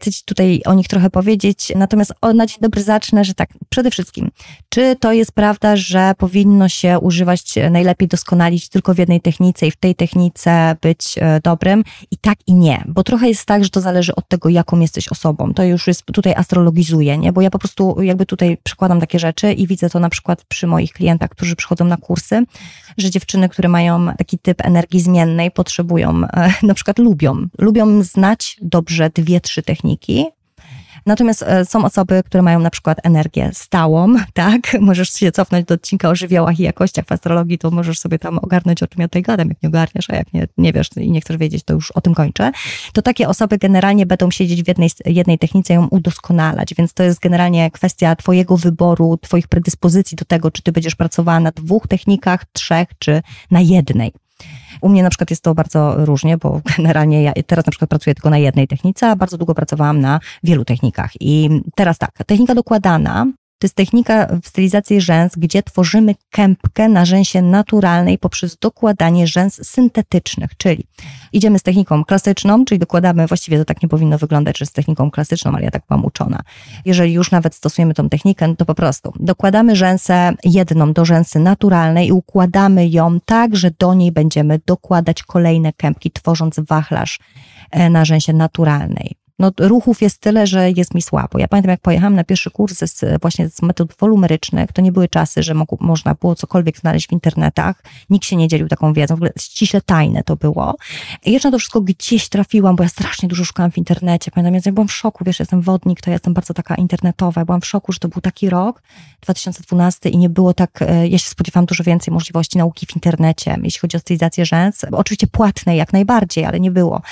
Chcę Ci tutaj o nich trochę powiedzieć, natomiast na dzień dobry zacznę, że tak, przede wszystkim wszystkim. Czy to jest prawda, że powinno się używać, e, najlepiej doskonalić tylko w jednej technice i w tej technice być e, dobrym? I tak i nie, bo trochę jest tak, że to zależy od tego, jaką jesteś osobą. To już jest tutaj astrologizuje, nie? Bo ja po prostu jakby tutaj przykładam takie rzeczy i widzę to na przykład przy moich klientach, którzy przychodzą na kursy, że dziewczyny, które mają taki typ energii zmiennej, potrzebują, e, [LAUGHS] na przykład lubią, lubią znać dobrze dwie, trzy techniki, Natomiast e, są osoby, które mają na przykład energię stałą, [LAUGHS] tak? Możesz się cofnąć do odcinka o żywiołach i jakościach w astrologii, to możesz sobie tam ogarnąć, o czym ja tutaj gadam, jak nie ogarniasz, a jak nie, nie wiesz i nie chcesz wiedzieć, to już o tym kończę. To takie osoby generalnie będą siedzieć w jednej, jednej technice ją udoskonalać, więc to jest generalnie kwestia twojego wyboru, twoich predyspozycji do tego, czy ty będziesz pracowała na dwóch technikach, trzech, czy na jednej. U mnie na przykład jest to bardzo różnie, bo [LAUGHS] generalnie ja teraz na przykład pracuję tylko na jednej technice, a bardzo długo pracowałam na wielu technikach. I teraz tak, technika dokładana to jest technika w stylizacji rzęs, gdzie tworzymy kępkę na rzęsie naturalnej poprzez dokładanie rzęs syntetycznych, czyli idziemy z techniką klasyczną, czyli dokładamy, właściwie to tak nie powinno wyglądać, że z techniką klasyczną, ale ja tak byłam uczona. Jeżeli już nawet stosujemy tą technikę, no to po prostu dokładamy rzęsę jedną do rzęsy naturalnej i układamy ją tak, że do niej będziemy dokładać kolejne kępki, tworząc wachlarz e, na rzęsie naturalnej no, ruchów jest tyle, że jest mi słabo. Ja pamiętam, jak pojechałam na pierwszy kurs z, właśnie z metod wolumerycznych, to nie były czasy, że można było cokolwiek znaleźć w internetach. Nikt się nie dzielił taką wiedzą, w ogóle ściśle tajne to było. I jeszcze na to wszystko gdzieś trafiłam, bo ja strasznie dużo szukałam w internecie. Pamiętam, ja byłam w szoku, wiesz, jestem wodnik, to ja jestem bardzo taka internetowa. Byłam w szoku, że to był taki rok, 2012 i nie było tak, e, ja się spodziewałam dużo więcej możliwości nauki w internecie, jeśli chodzi o stylizację rzęs. Oczywiście płatnej jak najbardziej, ale nie było.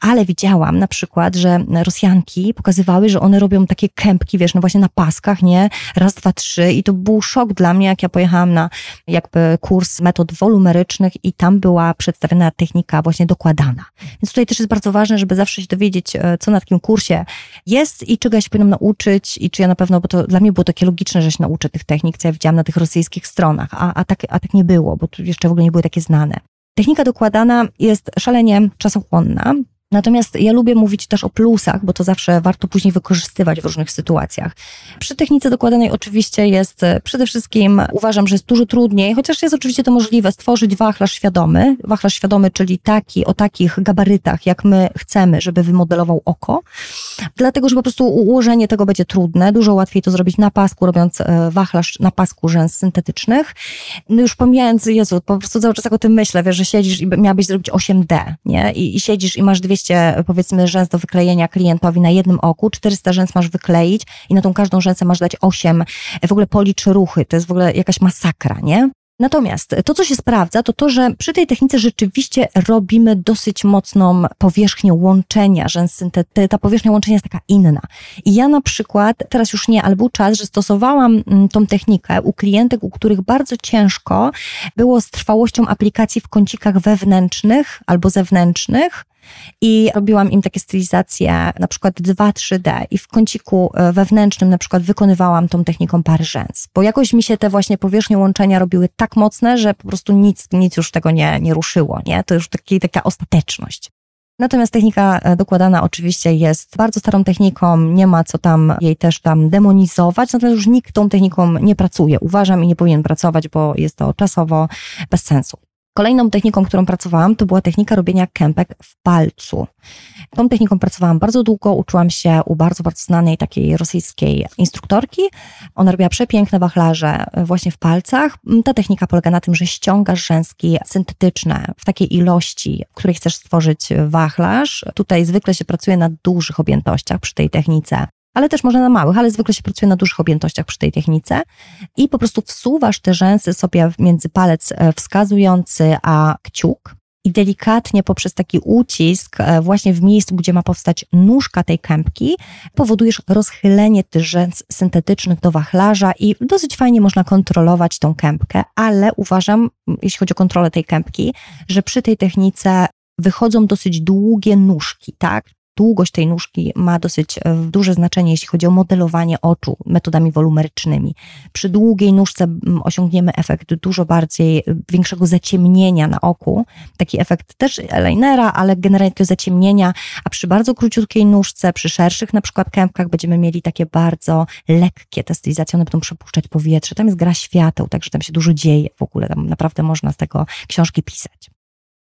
Ale widziałam na przykład, że Rosjanki pokazywały, że one robią takie kępki, wiesz, no właśnie na paskach, nie? Raz, dwa, trzy i to był szok dla mnie, jak ja pojechałam na jakby kurs metod wolumerycznych i tam była przedstawiona technika właśnie dokładana. Więc tutaj też jest bardzo ważne, żeby zawsze się dowiedzieć, e, co na takim kursie jest i czego ja się powinnam nauczyć i czy ja na pewno, bo to dla mnie było takie logiczne, że się nauczę tych technik, co ja widziałam na tych rosyjskich stronach, a, a, tak, a tak nie było, bo tu jeszcze w ogóle nie były takie znane. Technika dokładana jest szalenie czasochłonna, Natomiast ja lubię mówić też o plusach, bo to zawsze warto później wykorzystywać w różnych sytuacjach. Przy technice dokładanej oczywiście jest e, przede wszystkim, uważam, że jest dużo trudniej, chociaż jest oczywiście to możliwe, stworzyć wachlarz świadomy. Wachlarz świadomy, czyli taki, o takich gabarytach, jak my chcemy, żeby wymodelował oko. Dlatego, że po prostu ułożenie tego będzie trudne. Dużo łatwiej to zrobić na pasku, robiąc e, wachlarz na pasku rzęs syntetycznych. No już pomijając, Jezu, po prostu cały czas jak o tym myślę, wiesz, że siedzisz i miałabyś zrobić 8D, nie? I, i siedzisz i masz 200, powiedzmy, rzęs do wyklejenia klientowi na jednym oku, 400 rzęs masz wykleić i na tą każdą rzęsę masz dać 8, w ogóle policz ruchy, to jest w ogóle jakaś masakra, nie? Natomiast to, co się sprawdza, to to, że przy tej technice rzeczywiście robimy dosyć mocną powierzchnię łączenia rzęs. Ta powierzchnia łączenia jest taka inna. I ja na przykład, teraz już nie, ale był czas, że stosowałam mm, tą technikę u klientek, u których bardzo ciężko było z trwałością aplikacji w kącikach wewnętrznych albo zewnętrznych, i robiłam im takie stylizacje, na przykład 2-3D i w kąciku e, wewnętrznym na przykład wykonywałam tą techniką pary rzęs, bo jakoś mi się te właśnie powierzchnie łączenia robiły tak mocne, że po prostu nic, nic już tego nie, nie ruszyło, nie? To już taki, taka ostateczność. Natomiast technika e, dokładana oczywiście jest bardzo starą techniką, nie ma co tam jej też tam demonizować, natomiast już nikt tą techniką nie pracuje. Uważam i nie powinien pracować, bo jest to czasowo bez sensu. Kolejną techniką, którą pracowałam, to była technika robienia kępek w palcu. Tą techniką pracowałam bardzo długo, uczyłam się u bardzo, bardzo znanej takiej rosyjskiej instruktorki. Ona robiła przepiękne wachlarze właśnie w palcach. Ta technika polega na tym, że ściągasz rzęski syntetyczne w takiej ilości, w której chcesz stworzyć wachlarz. Tutaj zwykle się pracuje na dużych objętościach przy tej technice ale też można na małych, ale zwykle się pracuje na dużych objętościach przy tej technice i po prostu wsuwasz te rzęsy sobie między palec e, wskazujący a kciuk i delikatnie poprzez taki ucisk e, właśnie w miejscu, gdzie ma powstać nóżka tej kępki, powodujesz rozchylenie tych rzęs syntetycznych do wachlarza i dosyć fajnie można kontrolować tą kępkę, ale uważam, jeśli chodzi o kontrolę tej kępki, że przy tej technice wychodzą dosyć długie nóżki, tak? Długość tej nóżki ma dosyć e, duże znaczenie, jeśli chodzi o modelowanie oczu metodami wolumerycznymi. Przy długiej nóżce osiągniemy efekt dużo bardziej e, większego zaciemnienia na oku. Taki efekt też linera, ale generalnie to zaciemnienia, a przy bardzo króciutkiej nóżce, przy szerszych na przykład kępkach będziemy mieli takie bardzo lekkie te stylizacje, one będą przepuszczać powietrze. Tam jest gra świateł, także tam się dużo dzieje w ogóle, tam naprawdę można z tego książki pisać.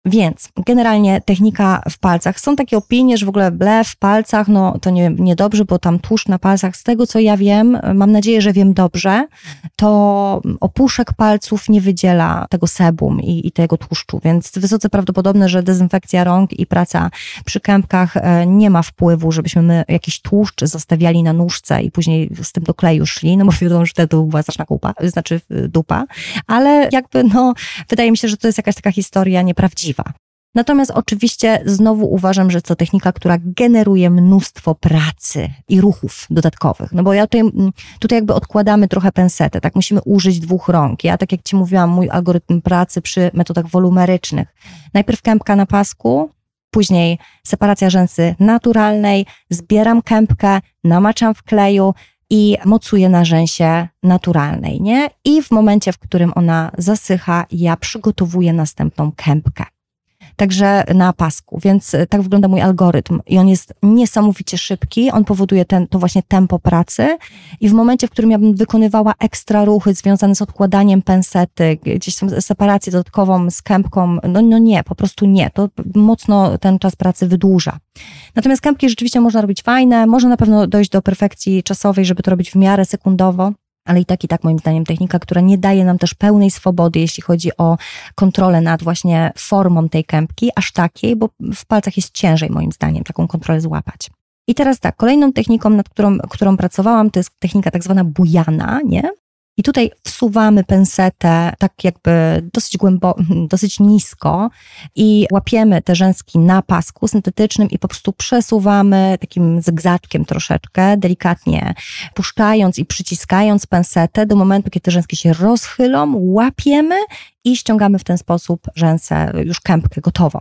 Więc generalnie technika w palcach. Są takie opinie, że w ogóle ble w palcach, no to nie, niedobrze, bo tam tłuszcz na palcach, z tego co ja wiem, mam nadzieję, że wiem dobrze, to opuszek palców nie wydziela tego sebum i, i tego tłuszczu, więc wysoce prawdopodobne, że dezynfekcja rąk i praca przy kępkach e, nie ma wpływu, żebyśmy my jakiś tłuszcz zostawiali na nóżce i później z tym do kleju szli, no bo wiadomo, że wtedy była straszna kupa, znaczy dupa, ale jakby no, wydaje mi się, że to jest jakaś taka historia nieprawdziwa Natomiast oczywiście znowu uważam, że to technika, która generuje mnóstwo pracy i ruchów dodatkowych. No bo ja tutaj, mm, tutaj jakby odkładamy trochę pensetę, tak? Musimy użyć dwóch rąk. Ja, tak jak Ci mówiłam, mój algorytm pracy przy metodach wolumerycznych. Najpierw kępka na pasku, później separacja rzęsy naturalnej, zbieram kępkę, namaczam w kleju, i mocuję na rzęsie naturalnej, nie? I w momencie, w którym ona zasycha, ja przygotowuję następną kępkę także na pasku. Więc e, tak wygląda mój algorytm i on jest niesamowicie szybki, on powoduje ten, to właśnie tempo pracy. I w momencie, w którym ja bym wykonywała ekstra ruchy związane z odkładaniem pensety, gdzieś tam separację dodatkową z kępką, no, no nie, po prostu nie, to mocno ten czas pracy wydłuża. Natomiast kępki rzeczywiście można robić fajne, można na pewno dojść do perfekcji czasowej, żeby to robić w miarę sekundowo ale i tak i tak moim zdaniem technika, która nie daje nam też pełnej swobody, jeśli chodzi o kontrolę nad właśnie formą tej kępki, aż takiej, bo w palcach jest ciężej moim zdaniem taką kontrolę złapać. I teraz tak, kolejną techniką, nad którą, którą pracowałam, to jest technika tak zwana bujana, nie? I tutaj wsuwamy pensetę tak jakby dosyć głęboko, [LAUGHS] dosyć nisko i łapiemy te rzęski na pasku syntetycznym i po prostu przesuwamy takim zygzaczkiem troszeczkę, delikatnie puszczając i przyciskając pensetę do momentu, kiedy te rzęski się rozchylą, łapiemy i ściągamy w ten sposób rzęsę, już kępkę gotową.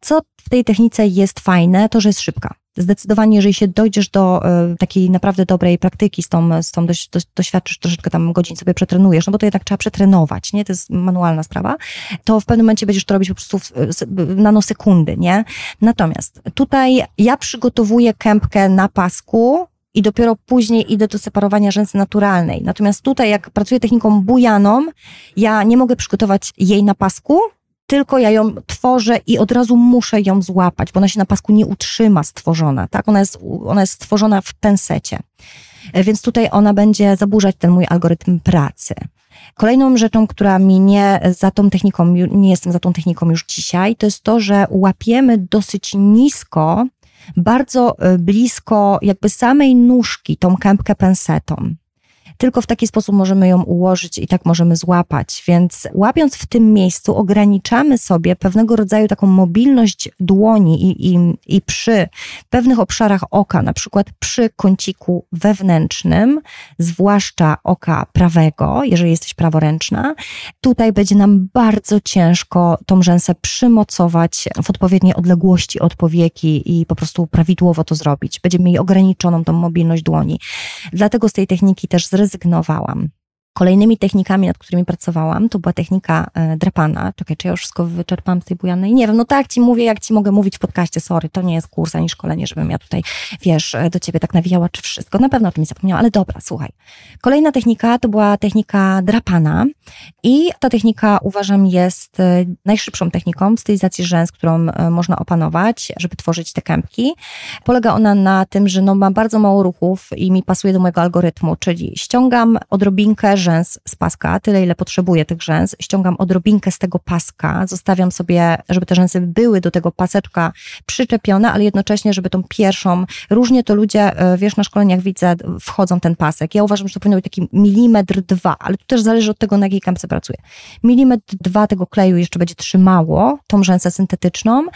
Co w tej technice jest fajne, to że jest szybka. Zdecydowanie, jeżeli się dojdziesz do y, takiej naprawdę dobrej praktyki, z tą, z tą dość, dość, doświadczysz troszeczkę tam godzin, sobie przetrenujesz, no bo to jednak trzeba przetrenować, nie? To jest manualna sprawa, to w pewnym momencie będziesz to robić po prostu w nanosekundy, nie? Natomiast tutaj ja przygotowuję kępkę na pasku, i dopiero później idę do separowania rzęsy naturalnej. Natomiast tutaj, jak pracuję techniką bujaną, ja nie mogę przygotować jej na pasku, tylko ja ją tworzę i od razu muszę ją złapać, bo ona się na pasku nie utrzyma stworzona, tak? Ona jest, ona jest stworzona w pensecie. E, więc tutaj ona będzie zaburzać ten mój algorytm pracy. Kolejną rzeczą, która mi nie za tą techniką, nie jestem za tą techniką już dzisiaj, to jest to, że łapiemy dosyć nisko, bardzo e, blisko jakby samej nóżki tą kępkę pensetą. Tylko w taki sposób możemy ją ułożyć i tak możemy złapać. Więc łapiąc w tym miejscu, ograniczamy sobie pewnego rodzaju taką mobilność dłoni i, i, i przy pewnych obszarach oka, na przykład przy kąciku wewnętrznym, zwłaszcza oka prawego, jeżeli jesteś praworęczna, tutaj będzie nam bardzo ciężko tą rzęsę przymocować w odpowiedniej odległości od powieki i po prostu prawidłowo to zrobić. Będziemy mieli ograniczoną tą mobilność dłoni. Dlatego z tej techniki też zrezygnujemy zrezygnowałam. Kolejnymi technikami, nad którymi pracowałam, to była technika e, drapana. Czekaj, czy ja już wszystko wyczerpałam z tej bujanej? Nie wiem, no tak ci mówię, jak ci mogę mówić w podcaście, sorry, to nie jest kurs ani szkolenie, żebym ja tutaj, wiesz, e, do ciebie tak nawijała, czy wszystko. Na pewno o nie zapomniałam, ale dobra, słuchaj. Kolejna technika to była technika drapana i ta technika uważam jest e, najszybszą techniką w stylizacji rzęs, którą można opanować, żeby tworzyć te kępki. Polega ona na tym, że no ma bardzo mało ruchów i mi pasuje do mojego algorytmu, czyli ściągam odrobinkę rzęs z paska, tyle ile potrzebuję tych rzęs, ściągam odrobinkę z tego paska, zostawiam sobie, żeby te rzęsy były do tego paseczka przyczepione, ale jednocześnie, żeby tą pierwszą, różnie to ludzie, e, wiesz, na szkoleniach widzę, wchodzą ten pasek. Ja uważam, że to powinno być taki milimetr dwa, ale to też zależy od tego, na jakiej kępce pracuję. Milimetr dwa tego kleju jeszcze będzie trzymało tą rzęsę syntetyczną,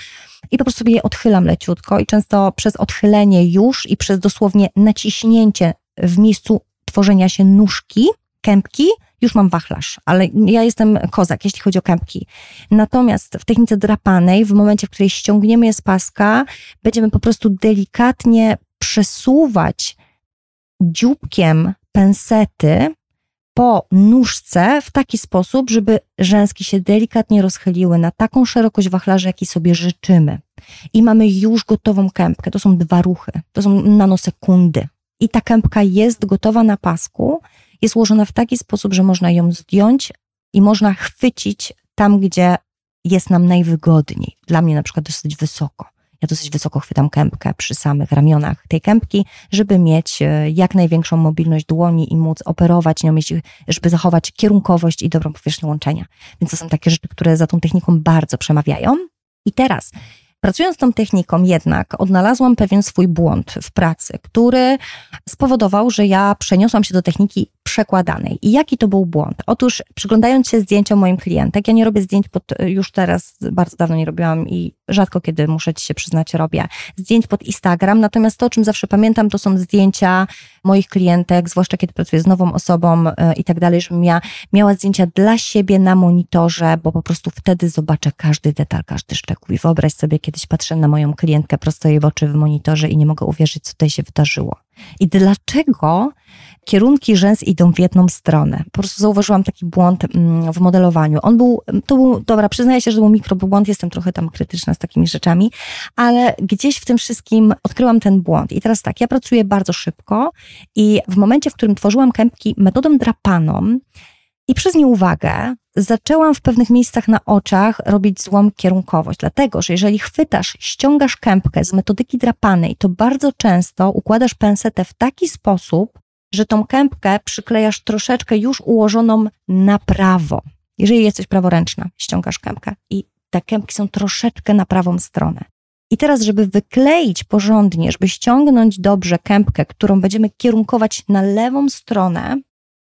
i po prostu sobie je odchylam leciutko i często przez odchylenie już i przez dosłownie naciśnięcie w miejscu tworzenia się nóżki, kępki, już mam wachlarz, ale ja jestem kozak, jeśli chodzi o kępki. Natomiast w technice drapanej, w momencie, w której ściągniemy je z paska, będziemy po prostu delikatnie przesuwać dzióbkiem pensety po nóżce w taki sposób, żeby rzęski się delikatnie rozchyliły na taką szerokość wachlarzy, jaki sobie życzymy. I mamy już gotową kępkę. To są dwa ruchy, to są nanosekundy. I ta kępka jest gotowa na pasku, jest ułożona w taki sposób, że można ją zdjąć i można chwycić tam, gdzie jest nam najwygodniej. Dla mnie na przykład dosyć wysoko. Ja dosyć wysoko chwytam kępkę przy samych ramionach tej kępki, żeby mieć e, jak największą mobilność dłoni i móc operować nią, żeby zachować kierunkowość i dobrą powierzchnię łączenia. Więc to są takie rzeczy, które za tą techniką bardzo przemawiają. I teraz Pracując tą techniką jednak odnalazłam pewien swój błąd w pracy, który spowodował, że ja przeniosłam się do techniki przekładanej. I jaki to był błąd? Otóż przyglądając się zdjęciom moim klientek, ja nie robię zdjęć pod, już teraz bardzo dawno nie robiłam i rzadko kiedy muszę ci się przyznać robię zdjęć pod Instagram, natomiast to, o czym zawsze pamiętam, to są zdjęcia moich klientek, zwłaszcza kiedy pracuję z nową osobą e, i tak dalej, żebym ja miała zdjęcia dla siebie na monitorze, bo po prostu wtedy zobaczę każdy detal, każdy szczegół. I wyobraź sobie, kiedyś patrzę na moją klientkę prosto jej w oczy w monitorze i nie mogę uwierzyć, co tutaj się wydarzyło. I dlaczego kierunki rzęs idą w jedną stronę? Po prostu zauważyłam taki błąd mm, w modelowaniu. On był, to był, dobra, przyznaję się, że to był mikrobłąd, jestem trochę tam krytyczna z takimi rzeczami, ale gdzieś w tym wszystkim odkryłam ten błąd. I teraz tak, ja pracuję bardzo szybko i w momencie, w którym tworzyłam kępki metodą drapaną, i przez nieuwagę zaczęłam w pewnych miejscach na oczach robić złą kierunkowość, dlatego że jeżeli chwytasz, ściągasz kępkę z metodyki drapanej, to bardzo często układasz pensetę w taki sposób, że tą kępkę przyklejasz troszeczkę już ułożoną na prawo. Jeżeli jesteś praworęczna, ściągasz kępkę i te kępki są troszeczkę na prawą stronę. I teraz, żeby wykleić porządnie, żeby ściągnąć dobrze kępkę, którą będziemy kierunkować na lewą stronę,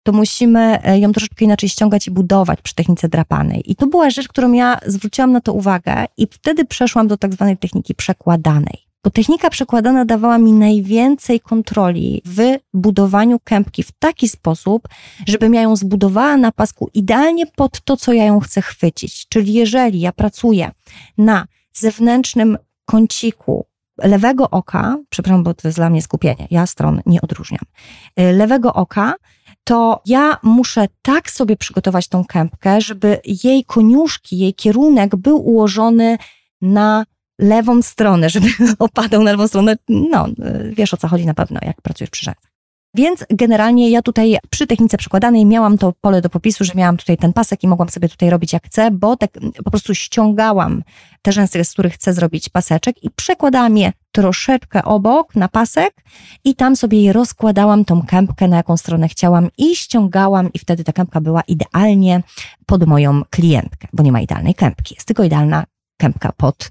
to musimy e, ją troszeczkę inaczej ściągać i budować przy technice drapanej. I to była rzecz, którą ja zwróciłam na to uwagę i wtedy przeszłam do tak zwanej techniki przekładanej. Bo technika przekładana dawała mi najwięcej kontroli w budowaniu kępki w taki sposób, żebym ja ją zbudowała na pasku idealnie pod to, co ja ją chcę chwycić. Czyli jeżeli ja pracuję na zewnętrznym kąciku lewego oka, przepraszam, bo to jest dla mnie skupienie, ja stron nie odróżniam, y, lewego oka, to ja muszę tak sobie przygotować tą kępkę, żeby jej koniuszki, jej kierunek był ułożony na lewą stronę, [LAUGHS] żeby opadał na lewą stronę. No, y, wiesz o co chodzi na pewno, jak pracujesz przy rzęsach. Więc generalnie ja tutaj przy technice przykładanej miałam to pole do popisu, że miałam tutaj ten pasek i mogłam sobie tutaj robić jak chcę, bo tak po prostu ściągałam te rzęsy, z których chcę zrobić paseczek i przekładałam je troszeczkę obok na pasek i tam sobie rozkładałam tą kępkę, na jaką stronę chciałam i ściągałam i wtedy ta kępka była idealnie pod moją klientkę, bo nie ma idealnej kępki, jest tylko idealna kępka pod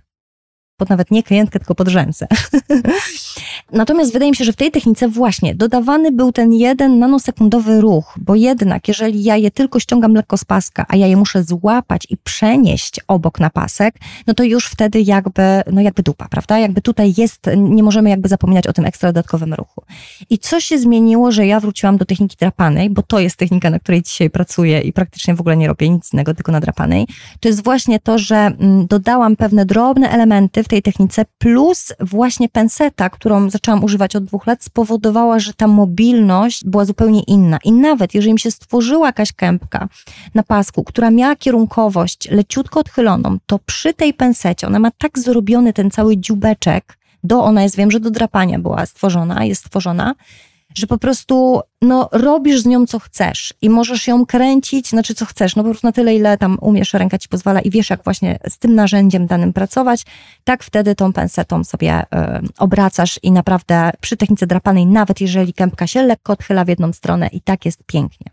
pod nawet nie klientkę, tylko pod rzęsę. [LAUGHS] Natomiast wydaje mi się, że w tej technice właśnie dodawany był ten jeden nanosekundowy ruch, bo jednak jeżeli ja je tylko ściągam lekko z paska, a ja je muszę złapać i przenieść obok na pasek, no to już wtedy jakby, no jakby dupa, prawda? Jakby tutaj jest, nie możemy jakby zapominać o tym ekstra dodatkowym ruchu. I co się zmieniło, że ja wróciłam do techniki drapanej, bo to jest technika, na której dzisiaj pracuję i praktycznie w ogóle nie robię nic innego, tylko na drapanej, to jest właśnie to, że mm, dodałam pewne drobne elementy w tej technice, plus właśnie penseta, którą zaczęłam używać od dwóch lat, spowodowała, że ta mobilność była zupełnie inna. I nawet jeżeli mi się stworzyła jakaś kępka na pasku, która miała kierunkowość leciutko odchyloną, to przy tej pensecie ona ma tak zrobiony ten cały dziubeczek, do ona jest, wiem, że do drapania była stworzona, jest stworzona, że po prostu no, robisz z nią co chcesz i możesz ją kręcić, znaczy co chcesz, no po prostu na tyle, ile tam umiesz, ręka ci pozwala i wiesz, jak właśnie z tym narzędziem danym pracować, tak wtedy tą pensetą sobie y, obracasz i naprawdę przy technice drapanej, nawet jeżeli kępka się lekko odchyla w jedną stronę i tak jest pięknie.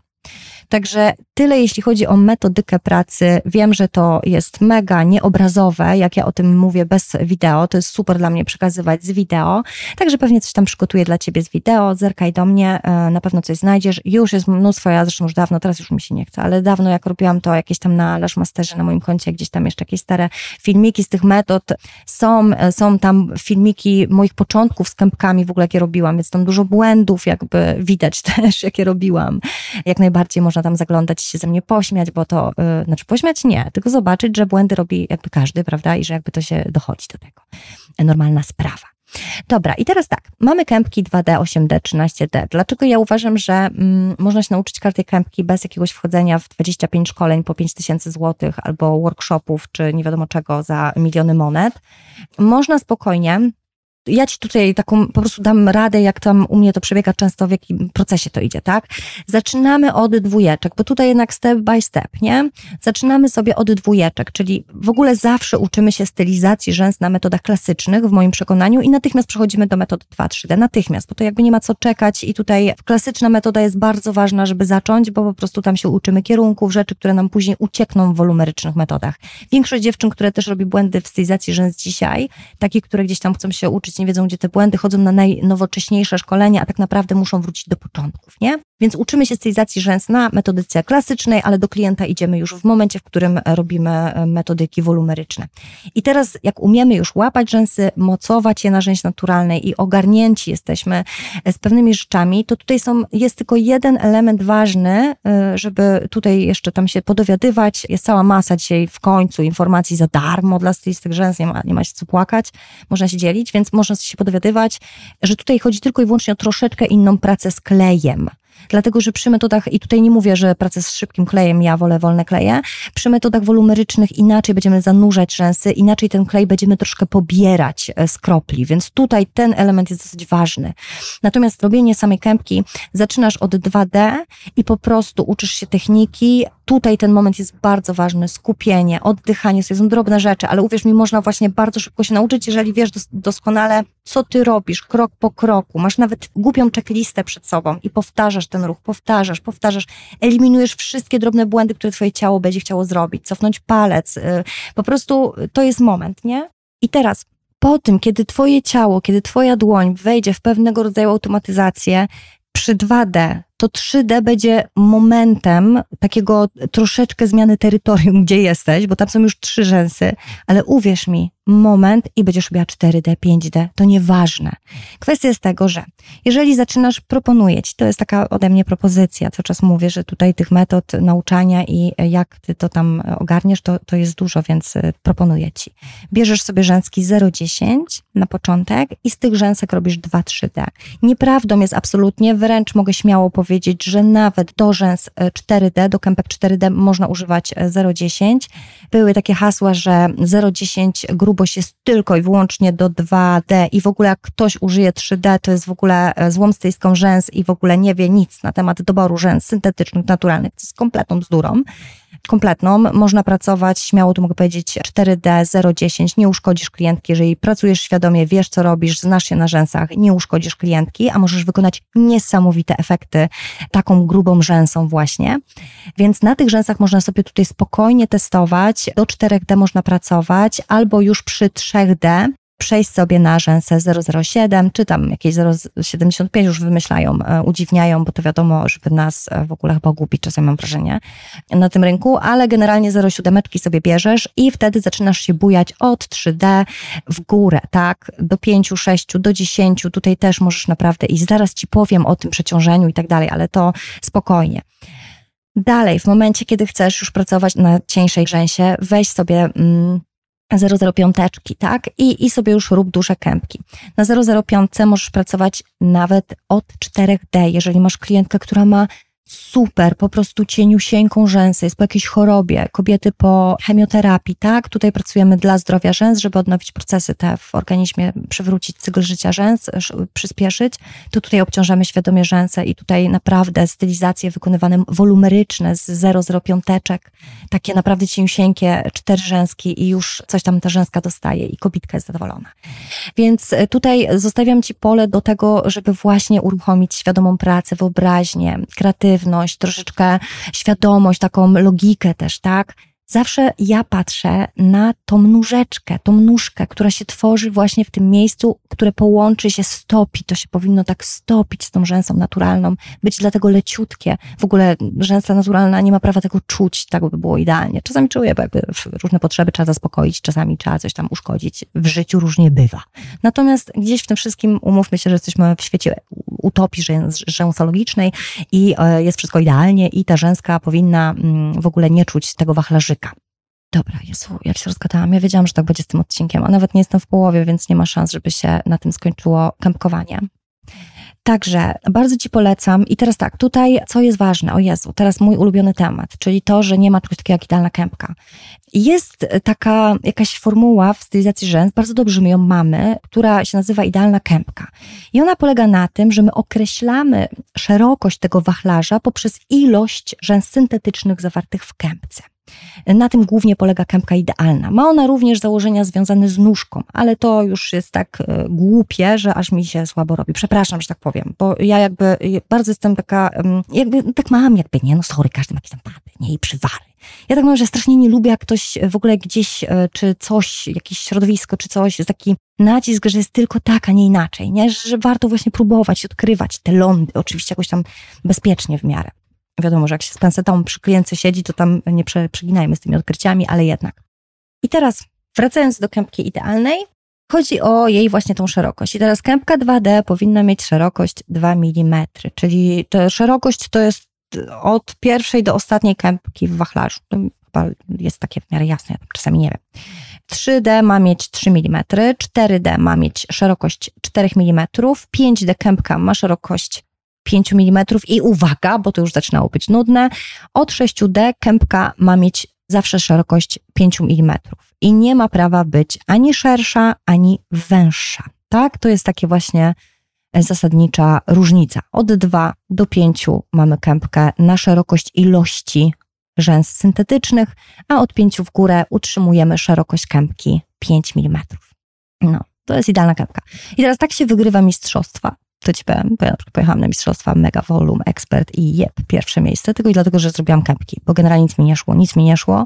Także tyle, jeśli chodzi o metodykę pracy. Wiem, że to jest mega nieobrazowe, jak ja o tym mówię bez wideo. To jest super dla mnie przekazywać z wideo. Także pewnie coś tam przygotuję dla ciebie z wideo. Zerkaj do mnie, e, na pewno coś znajdziesz. Już jest mnóstwo, ja zresztą już dawno, teraz już mi się nie chce, ale dawno jak robiłam to jakieś tam na Lashmasterze, na moim koncie, gdzieś tam jeszcze jakieś stare filmiki z tych metod. Są, e, są tam filmiki moich początków z kępkami w ogóle, jakie robiłam, więc tam dużo błędów jakby widać [LAUGHS] też, jakie robiłam. Jak najbardziej można tam zaglądać się ze mnie pośmiać, bo to, yy, znaczy pośmiać nie, tylko zobaczyć, że błędy robi jakby każdy, prawda, i że jakby to się dochodzi do tego. Normalna sprawa. Dobra, i teraz tak, mamy kępki 2D, 8D, 13D. Dlaczego ja uważam, że mm, można się nauczyć każdej kępki bez jakiegoś wchodzenia w 25 szkoleń po 5000 zł albo workshopów, czy nie wiadomo czego za miliony monet? Można spokojnie ja ci tutaj taką po prostu dam radę, jak tam u mnie to przebiega często, w jakim procesie to idzie, tak? Zaczynamy od dwójeczek, bo tutaj jednak step by step, nie? Zaczynamy sobie od dwójeczek, czyli w ogóle zawsze uczymy się stylizacji rzęs na metodach klasycznych, w moim przekonaniu, i natychmiast przechodzimy do metody 2-3D, natychmiast, bo to jakby nie ma co czekać i tutaj klasyczna metoda jest bardzo ważna, żeby zacząć, bo po prostu tam się uczymy kierunków, rzeczy, które nam później uciekną w wolumerycznych metodach. Większość dziewczyn, które też robi błędy w stylizacji rzęs dzisiaj, takie, które gdzieś tam chcą się uczyć nie wiedzą, gdzie te błędy, chodzą na najnowocześniejsze szkolenia, a tak naprawdę muszą wrócić do początków, nie? Więc uczymy się stylizacji rzęs na metodyce klasycznej, ale do klienta idziemy już w momencie, w którym robimy e, metodyki wolumeryczne. I teraz, jak umiemy już łapać rzęsy, mocować je na rzęs naturalnej i ogarnięci jesteśmy e, z pewnymi rzeczami, to tutaj są, jest tylko jeden element ważny, e, żeby tutaj jeszcze tam się podowiadywać. Jest cała masa dzisiaj w końcu informacji za darmo dla stylistek rzęs, nie ma, nie ma się co płakać, można się dzielić, więc można się podowiadywać, że tutaj chodzi tylko i wyłącznie o troszeczkę inną pracę z klejem. Dlatego, że przy metodach, i tutaj nie mówię, że pracę z szybkim klejem, ja wolę wolne kleje, przy metodach wolumerycznych inaczej będziemy zanurzać rzęsy, inaczej ten klej będziemy troszkę pobierać e, z kropli, więc tutaj ten element jest dosyć ważny. Natomiast robienie samej kępki zaczynasz od 2D i po prostu uczysz się techniki, tutaj ten moment jest bardzo ważny, skupienie, oddychanie, to są drobne rzeczy, ale uwierz mi, można właśnie bardzo szybko się nauczyć, jeżeli wiesz doskonale, co ty robisz, krok po kroku, masz nawet głupią checklistę przed sobą i powtarzasz ten ruch, powtarzasz, powtarzasz, eliminujesz wszystkie drobne błędy, które twoje ciało będzie chciało zrobić, cofnąć palec, y, po prostu to jest moment, nie? I teraz po tym, kiedy twoje ciało, kiedy twoja dłoń wejdzie w pewnego rodzaju automatyzację, przy 2D to 3D będzie momentem takiego troszeczkę zmiany terytorium, gdzie jesteś, bo tam są już trzy rzęsy, ale uwierz mi, moment i będziesz robiła 4D, 5D, to nieważne. Kwestia jest tego, że jeżeli zaczynasz, proponuję ci, to jest taka ode mnie propozycja, co czas mówię, że tutaj tych metod nauczania i jak ty to tam ogarniesz, to, to jest dużo, więc y, proponuję ci. Bierzesz sobie rzęski 0,10 na początek i z tych rzęsek robisz 2-3D. Nieprawdą jest absolutnie, wręcz mogę śmiało powiedzieć, że nawet do rzęs 4D, y, do kępek 4D można używać 0,10. Y, Były takie hasła, że 0,10 grubo jest tylko i wyłącznie do 2D i w ogóle jak ktoś użyje 3D, to jest w ogóle e, złom tej rzęs i w ogóle nie wie nic na temat doboru rzęs syntetycznych, naturalnych. To jest kompletną bzdurą kompletną. Można pracować, śmiało tu mogę powiedzieć, 4D, 010, nie uszkodzisz klientki, jeżeli pracujesz świadomie, wiesz co robisz, znasz się na rzęsach, nie uszkodzisz klientki, a możesz wykonać niesamowite efekty taką grubą rzęsą właśnie. Więc na tych rzęsach można sobie tutaj spokojnie testować, do 4D można pracować, albo już przy 3D przejść sobie na rzęsę 007, czy tam jakieś 075 już wymyślają, e, udziwniają, bo to wiadomo, żeby nas e, w ogóle chyba gubić, czasami mam wrażenie, na tym rynku, ale generalnie 07 sobie bierzesz i wtedy zaczynasz się bujać od 3D w górę, tak, do 5, 6, do 10, tutaj też możesz naprawdę iść, zaraz Ci powiem o tym przeciążeniu i tak dalej, ale to spokojnie. Dalej, w momencie, kiedy chcesz już pracować na cieńszej rzęsie, weź sobie... Mm, 005, tak? I, I sobie już rób duże kępki. Na 005 możesz pracować nawet od 4D, jeżeli masz klientkę, która ma super, po prostu cieniusieńką rzęsę, jest po jakiejś chorobie, kobiety po chemioterapii, tak? Tutaj pracujemy dla zdrowia rzęs, żeby odnowić procesy te w organizmie, przywrócić cykl życia rzęs, przyspieszyć, to tutaj obciążamy świadomie rzęsę i tutaj naprawdę stylizacje wykonywane wolumeryczne z 0,05, takie naprawdę cieniusieńkie, cztery rzęski i już coś tam ta rzęska dostaje i kobitka jest zadowolona. Więc e, tutaj zostawiam Ci pole do tego, żeby właśnie uruchomić świadomą pracę, wyobraźnię, kreatywność, kreatywność, troszeczkę świadomość, taką logikę też, tak? Zawsze ja patrzę na tą nóżeczkę, tą nóżkę, która się tworzy właśnie w tym miejscu, które połączy się, stopi. To się powinno tak stopić z tą rzęsą naturalną, być dlatego leciutkie. W ogóle rzęsa naturalna nie ma prawa tego czuć, tak by było idealnie. Czasami czuję, jakby różne potrzeby trzeba zaspokoić, czasami trzeba coś tam uszkodzić. W życiu różnie bywa. Natomiast gdzieś w tym wszystkim umówmy się, że jesteśmy w świecie utopii rzęsologicznej i e, jest wszystko idealnie i ta rzęska powinna mm, w ogóle nie czuć tego wachlarzyka. Dobra, Jezu, jak się rozgadałam. Ja wiedziałam, że tak będzie z tym odcinkiem, a nawet nie jestem w połowie, więc nie ma szans, żeby się na tym skończyło kępkowanie. Także bardzo Ci polecam. I teraz tak, tutaj co jest ważne, o Jezu, teraz mój ulubiony temat, czyli to, że nie ma czegoś takiego jak idealna kępka. Jest taka jakaś formuła w stylizacji rzęs, bardzo dobrze my ją mamy, która się nazywa idealna kępka. I ona polega na tym, że my określamy szerokość tego wachlarza poprzez ilość rzęs syntetycznych zawartych w kępce. Na tym głównie polega kępka idealna. Ma ona również założenia związane z nóżką, ale to już jest tak e, głupie, że aż mi się słabo robi. Przepraszam, że tak powiem, bo ja jakby bardzo jestem taka, jakby tak mam, jakby nie, no sorry, każdy ma jakieś tam pady, nie, i przywary. Ja tak mam, że strasznie nie lubię, jak ktoś w ogóle gdzieś, e, czy coś, jakieś środowisko, czy coś, jest taki nacisk, że jest tylko tak, a nie inaczej, nie? Że warto właśnie próbować, odkrywać te lądy, oczywiście jakoś tam bezpiecznie w miarę. Wiadomo, że jak się z pensetą przy siedzi, to tam nie prze, przeginajmy z tymi odkryciami, ale jednak. I teraz, wracając do kępki idealnej, chodzi o jej właśnie tą szerokość. I teraz kępka 2D powinna mieć szerokość 2 mm, czyli ta szerokość to jest od pierwszej do ostatniej kępki w wachlarzu. To chyba jest takie w miarę jasne, ja czasami nie wiem. 3D ma mieć 3 mm, 4D ma mieć szerokość 4 mm, 5D kępka ma szerokość 5 mm i uwaga, bo to już zaczynało być nudne, od 6D kępka ma mieć zawsze szerokość 5 mm i nie ma prawa być ani szersza, ani węższa. Tak? To jest takie właśnie zasadnicza różnica. Od 2 do 5 mamy kępkę na szerokość ilości rzęs syntetycznych, a od 5 w górę utrzymujemy szerokość kępki 5 mm. No, to jest idealna kępka. I teraz tak się wygrywa mistrzostwa to ci powiem, bo ja pojechałam na mistrzostwa Mega Volume Expert i jeb, pierwsze miejsce, tylko i dlatego, że zrobiłam kępki, bo generalnie nic mi nie szło, nic mi nie szło,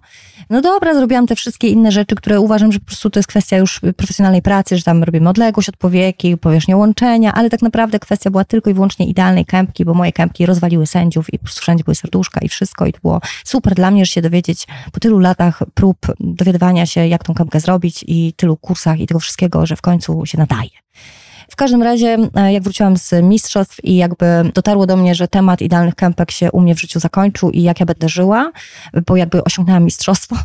No dobra, zrobiłam te wszystkie inne rzeczy, które uważam, że po prostu to jest kwestia już profesjonalnej pracy, że tam robimy odległość od powieki, powierzchnię łączenia, ale tak naprawdę kwestia była tylko i wyłącznie idealnej kępki, bo moje kępki rozwaliły sędziów i po prostu wszędzie były serduszka i wszystko i to było super dla mnie, że się dowiedzieć po tylu latach prób dowiadywania się, jak tą kępkę zrobić i tylu kursach i tego wszystkiego, że w końcu się nadaje. W każdym razie, e, jak wróciłam z mistrzostw i jakby dotarło do mnie, że temat idealnych kępek się u mnie w życiu zakończył i jak ja będę żyła, bo jakby osiągnęłam mistrzostwo,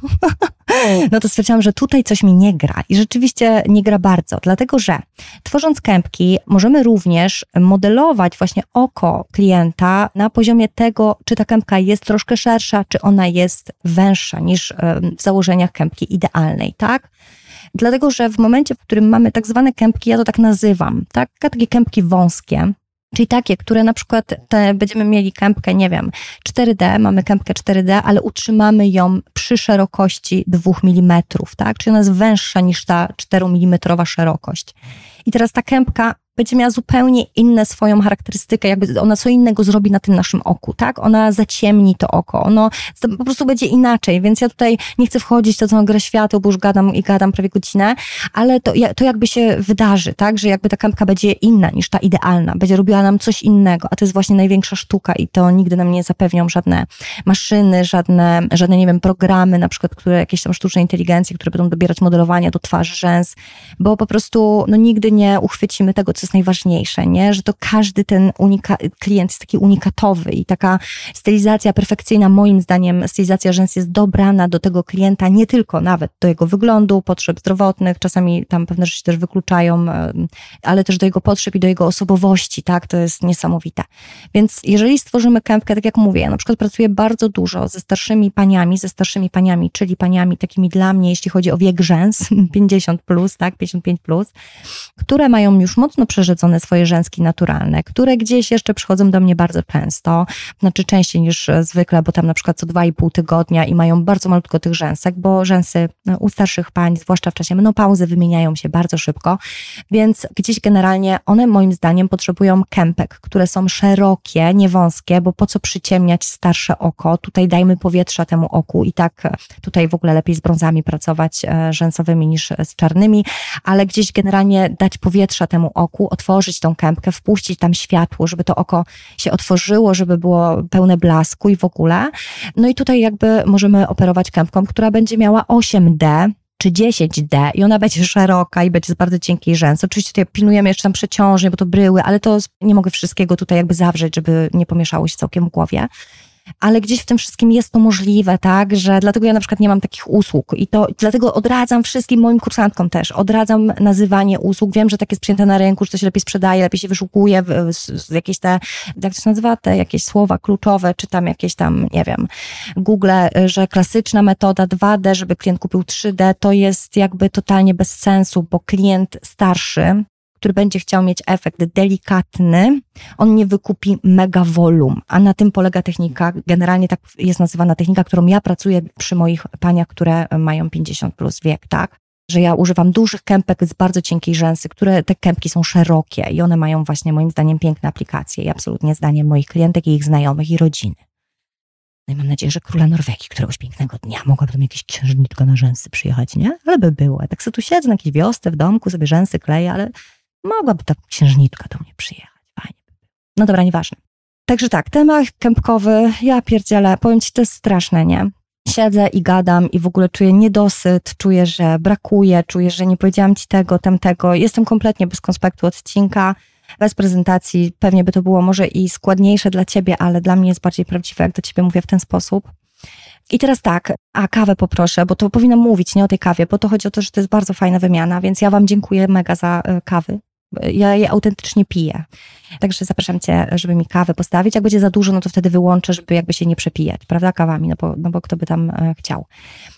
[LAUGHS] no to stwierdziłam, że tutaj coś mi nie gra. I rzeczywiście nie gra bardzo, dlatego że tworząc kępki, możemy również modelować właśnie oko klienta na poziomie tego, czy ta kępka jest troszkę szersza, czy ona jest węższa niż w założeniach kępki idealnej, tak? Dlatego, że w momencie, w którym mamy tak zwane kępki, ja to tak nazywam, tak? takie kępki wąskie, Czyli takie, które na przykład będziemy mieli kępkę, nie wiem, 4D, mamy kępkę 4D, ale utrzymamy ją przy szerokości 2 mm, tak? Czyli ona jest węższa niż ta 4 mm szerokość. I teraz ta kępka będzie miała zupełnie inną swoją charakterystykę, jakby ona co innego zrobi na tym naszym oku, tak? Ona zaciemni to oko, ono po prostu będzie inaczej, więc ja tutaj nie chcę wchodzić w to, co grę świateł, bo już gadam i gadam prawie godzinę, ale to, to jakby się wydarzy, tak? Że jakby ta kępka będzie inna niż ta idealna, będzie robiła nam coś innego, a to jest właśnie największa sztuka i to nigdy nam nie zapewnią żadne maszyny, żadne, żadne nie wiem, programy, na przykład, które jakieś tam sztuczne inteligencje, które będą dobierać modelowania do twarzy, rzęs, bo po prostu no nigdy nie uchwycimy tego, co jest najważniejsze, nie? że to każdy ten unika- klient jest taki unikatowy i taka stylizacja perfekcyjna, moim zdaniem, stylizacja rzęs jest dobrana do tego klienta, nie tylko nawet do jego wyglądu, potrzeb zdrowotnych, czasami tam pewne rzeczy też wykluczają, ale też do jego potrzeb i do jego osobowości, tak? To jest niesamowite. Więc jeżeli stworzymy kępkę, tak jak mówię, ja na przykład pracuję bardzo dużo ze starszymi paniami, ze starszymi paniami, czyli paniami takimi dla mnie, jeśli chodzi o wiek rzęs, [LAUGHS] 50 plus, tak, 55 plus, które mają już mocno przerzedzone swoje rzęski naturalne, które gdzieś jeszcze przychodzą do mnie bardzo często, znaczy częściej niż zwykle, bo tam na przykład co 2,5 tygodnia i mają bardzo malutko tych rzęsek, bo rzęsy no, u starszych pań, zwłaszcza w czasie menopauzy, wymieniają się bardzo szybko, więc gdzieś generalnie one moim zdaniem potrzebują kępek, które są szerokie, nie wąskie, bo po co przyciemniać starsze oko, tutaj dajmy powietrza temu oku i tak tutaj w ogóle lepiej z brązami pracować e, rzęsowymi niż z czarnymi, ale gdzieś generalnie dać powietrza temu oku, otworzyć tą kępkę, wpuścić tam światło, żeby to oko się otworzyło, żeby było pełne blasku i w ogóle. No i tutaj jakby możemy operować kępką, która będzie miała 8D, czy 10D i ona będzie szeroka i będzie z bardzo cienkiej rzęs. Oczywiście tutaj pilnujemy jeszcze tam przeciążnie, bo to bryły, ale to nie mogę wszystkiego tutaj jakby zawrzeć, żeby nie pomieszało się całkiem w głowie ale gdzieś w tym wszystkim jest to możliwe, tak, że dlatego ja na przykład nie mam takich usług i to dlatego odradzam wszystkim moim kursantkom też, odradzam nazywanie usług, wiem, że tak jest przyjęte na rynku, że to się lepiej sprzedaje, lepiej się wyszukuje, jakieś te, jak to się nazywa, te jakieś słowa kluczowe, czy tam jakieś tam, nie wiem, Google, że klasyczna metoda 2D, żeby klient kupił 3D, to jest jakby totalnie bez sensu, bo klient starszy, który będzie chciał mieć efekt delikatny, on nie wykupi mega volum, a na tym polega technika, generalnie tak jest nazywana technika, którą ja pracuję przy moich paniach, które mają 50 plus wiek, tak? Że ja używam dużych kępek z bardzo cienkiej rzęsy, które te kępki są szerokie i one mają właśnie moim zdaniem piękne aplikacje i absolutnie zdaniem moich klientek i ich znajomych i rodziny. No i mam nadzieję, że króla Norwegii któregoś pięknego dnia mogłaby tam jakieś księżniczka na rzęsy przyjechać, nie? Ale by było. Ja tak sobie tu siedzę na jakiejś wiosce w domku, sobie rzęsy kleję, ale mogłaby ta księżniczka do mnie przyjechać. Fajnie. No dobra, nieważne. Także tak, temat kępkowy, ja pierdzielę, powiem Ci, to jest straszne, nie? Siedzę i gadam i w ogóle czuję niedosyt, czuję, że brakuje, czuję, że nie powiedziałam Ci tego, tamtego. Jestem kompletnie bez konspektu odcinka, bez prezentacji. Pewnie by to było może i składniejsze dla Ciebie, ale dla mnie jest bardziej prawdziwe, jak do Ciebie mówię w ten sposób. I teraz tak, a kawę poproszę, bo to powinnam mówić, nie o tej kawie, bo to chodzi o to, że to jest bardzo fajna wymiana, więc ja Wam dziękuję mega za e, kawy ja je autentycznie piję. Także zapraszam Cię, żeby mi kawę postawić. Jak będzie za dużo, no to wtedy wyłączę, żeby jakby się nie przepijać, prawda, kawami, no bo, no bo kto by tam e, chciał.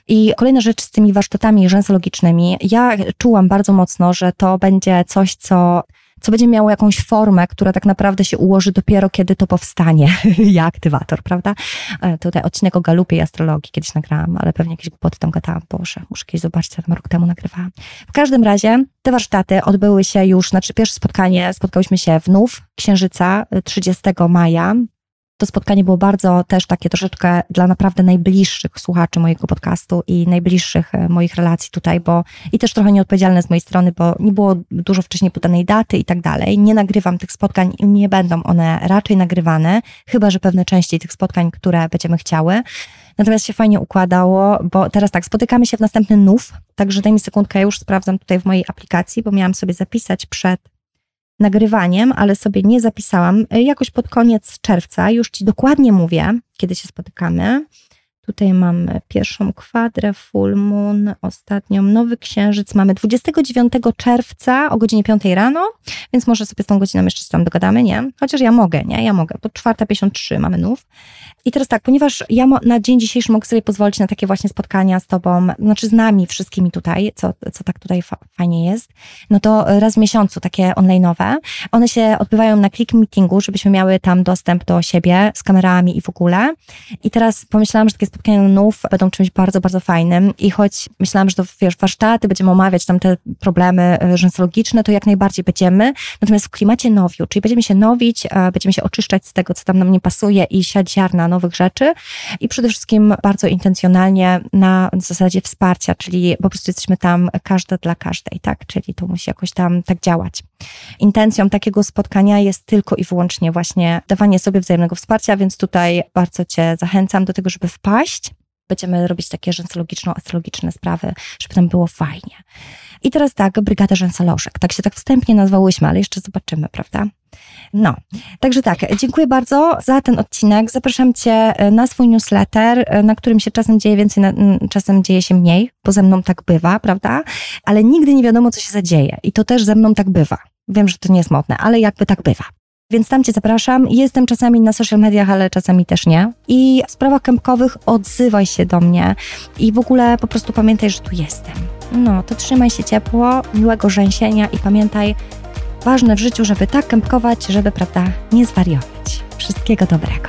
I kolejna rzecz z tymi warsztatami rzęsologicznymi. Ja czułam bardzo mocno, że to będzie coś, co co będzie miało jakąś formę, która tak naprawdę się ułoży dopiero, kiedy to powstanie. [LAUGHS] ja aktywator, prawda? E, tutaj odcinek o galupie i astrologii kiedyś nagrałam, ale pewnie jakieś głupoty tam gadałam. Boże, muszę kiedyś zobaczyć, tam rok temu nagrywałam. W każdym razie te warsztaty odbyły się już, znaczy pierwsze spotkanie, spotkałyśmy się w Nów, Księżyca 30 maja To spotkanie było bardzo też takie troszeczkę dla naprawdę najbliższych słuchaczy mojego podcastu i najbliższych e, moich relacji tutaj, bo i też trochę nieodpowiedzialne z mojej strony, bo nie było dużo wcześniej podanej daty i tak dalej. Nie nagrywam tych spotkań i nie będą one raczej nagrywane, chyba że pewne części tych spotkań, które będziemy chciały. Natomiast się fajnie układało, bo teraz tak, spotykamy się w następny nów, także daj mi sekundkę, ja już sprawdzam tutaj w mojej aplikacji, bo miałam sobie zapisać przed nagrywaniem, ale sobie nie zapisałam. Jakoś pod koniec czerwca, już Ci dokładnie mówię, kiedy się spotykamy. Tutaj mamy pierwszą kwadrę, full moon, ostatnią nowy księżyc. Mamy 29 czerwca o godzinie 5 rano, więc może sobie z tą godziną jeszcze się tam dogadamy, nie? Chociaż ja mogę, nie? Ja mogę, bo 4.53 mamy nów. I teraz tak, ponieważ ja na dzień dzisiejszy mogę sobie pozwolić na takie właśnie spotkania z Tobą, znaczy z nami wszystkimi tutaj, co, co tak tutaj fa fajnie jest, no to raz w miesiącu takie online'owe. One się odbywają na click meetingu, żebyśmy miały tam dostęp do siebie z kamerami i w ogóle. I teraz pomyślałam, że takie spotkania nów będą czymś bardzo, bardzo fajnym i choć myślałam, że to wiesz, warsztaty, będziemy omawiać tam te problemy e, rzęsologiczne, to jak najbardziej będziemy. Natomiast w klimacie nowiu, czyli będziemy się nowić, e, będziemy się oczyszczać z tego, co tam nam nie pasuje i siać ziarna nowych rzeczy i przede wszystkim bardzo intencjonalnie na zasadzie wsparcia, czyli po prostu jesteśmy tam każda dla każdej, tak? Czyli to musi jakoś tam tak działać. Intencją takiego spotkania jest tylko i wyłącznie właśnie dawanie sobie wzajemnego wsparcia, więc tutaj bardzo Cię zachęcam do tego, żeby wpaść. Będziemy robić takie rzęsologiczno-astrologiczne sprawy, żeby tam było fajnie. I teraz tak, Brygada Rzęsolożek. Tak się tak wstępnie nazwałyśmy, ale jeszcze zobaczymy, prawda? No, także tak, dziękuję bardzo za ten odcinek. Zapraszam Cię e, na swój newsletter, e, na którym się czasem dzieje więcej, czasem dzieje się mniej, bo ze mną tak bywa, prawda? Ale nigdy nie wiadomo, co się zadzieje i to też ze mną tak bywa. Wiem, że to nie jest modne, ale jakby tak bywa. Więc tam Cię zapraszam. Jestem czasami na social mediach, ale czasami też nie. I w sprawach kępkowych odzywaj się do mnie i w ogóle po prostu pamiętaj, że tu jestem. No, to trzymaj się ciepło, miłego rzęsienia i pamiętaj, ważne w życiu, żeby tak kępkować, żeby, prawda, nie zwariować. Wszystkiego dobrego.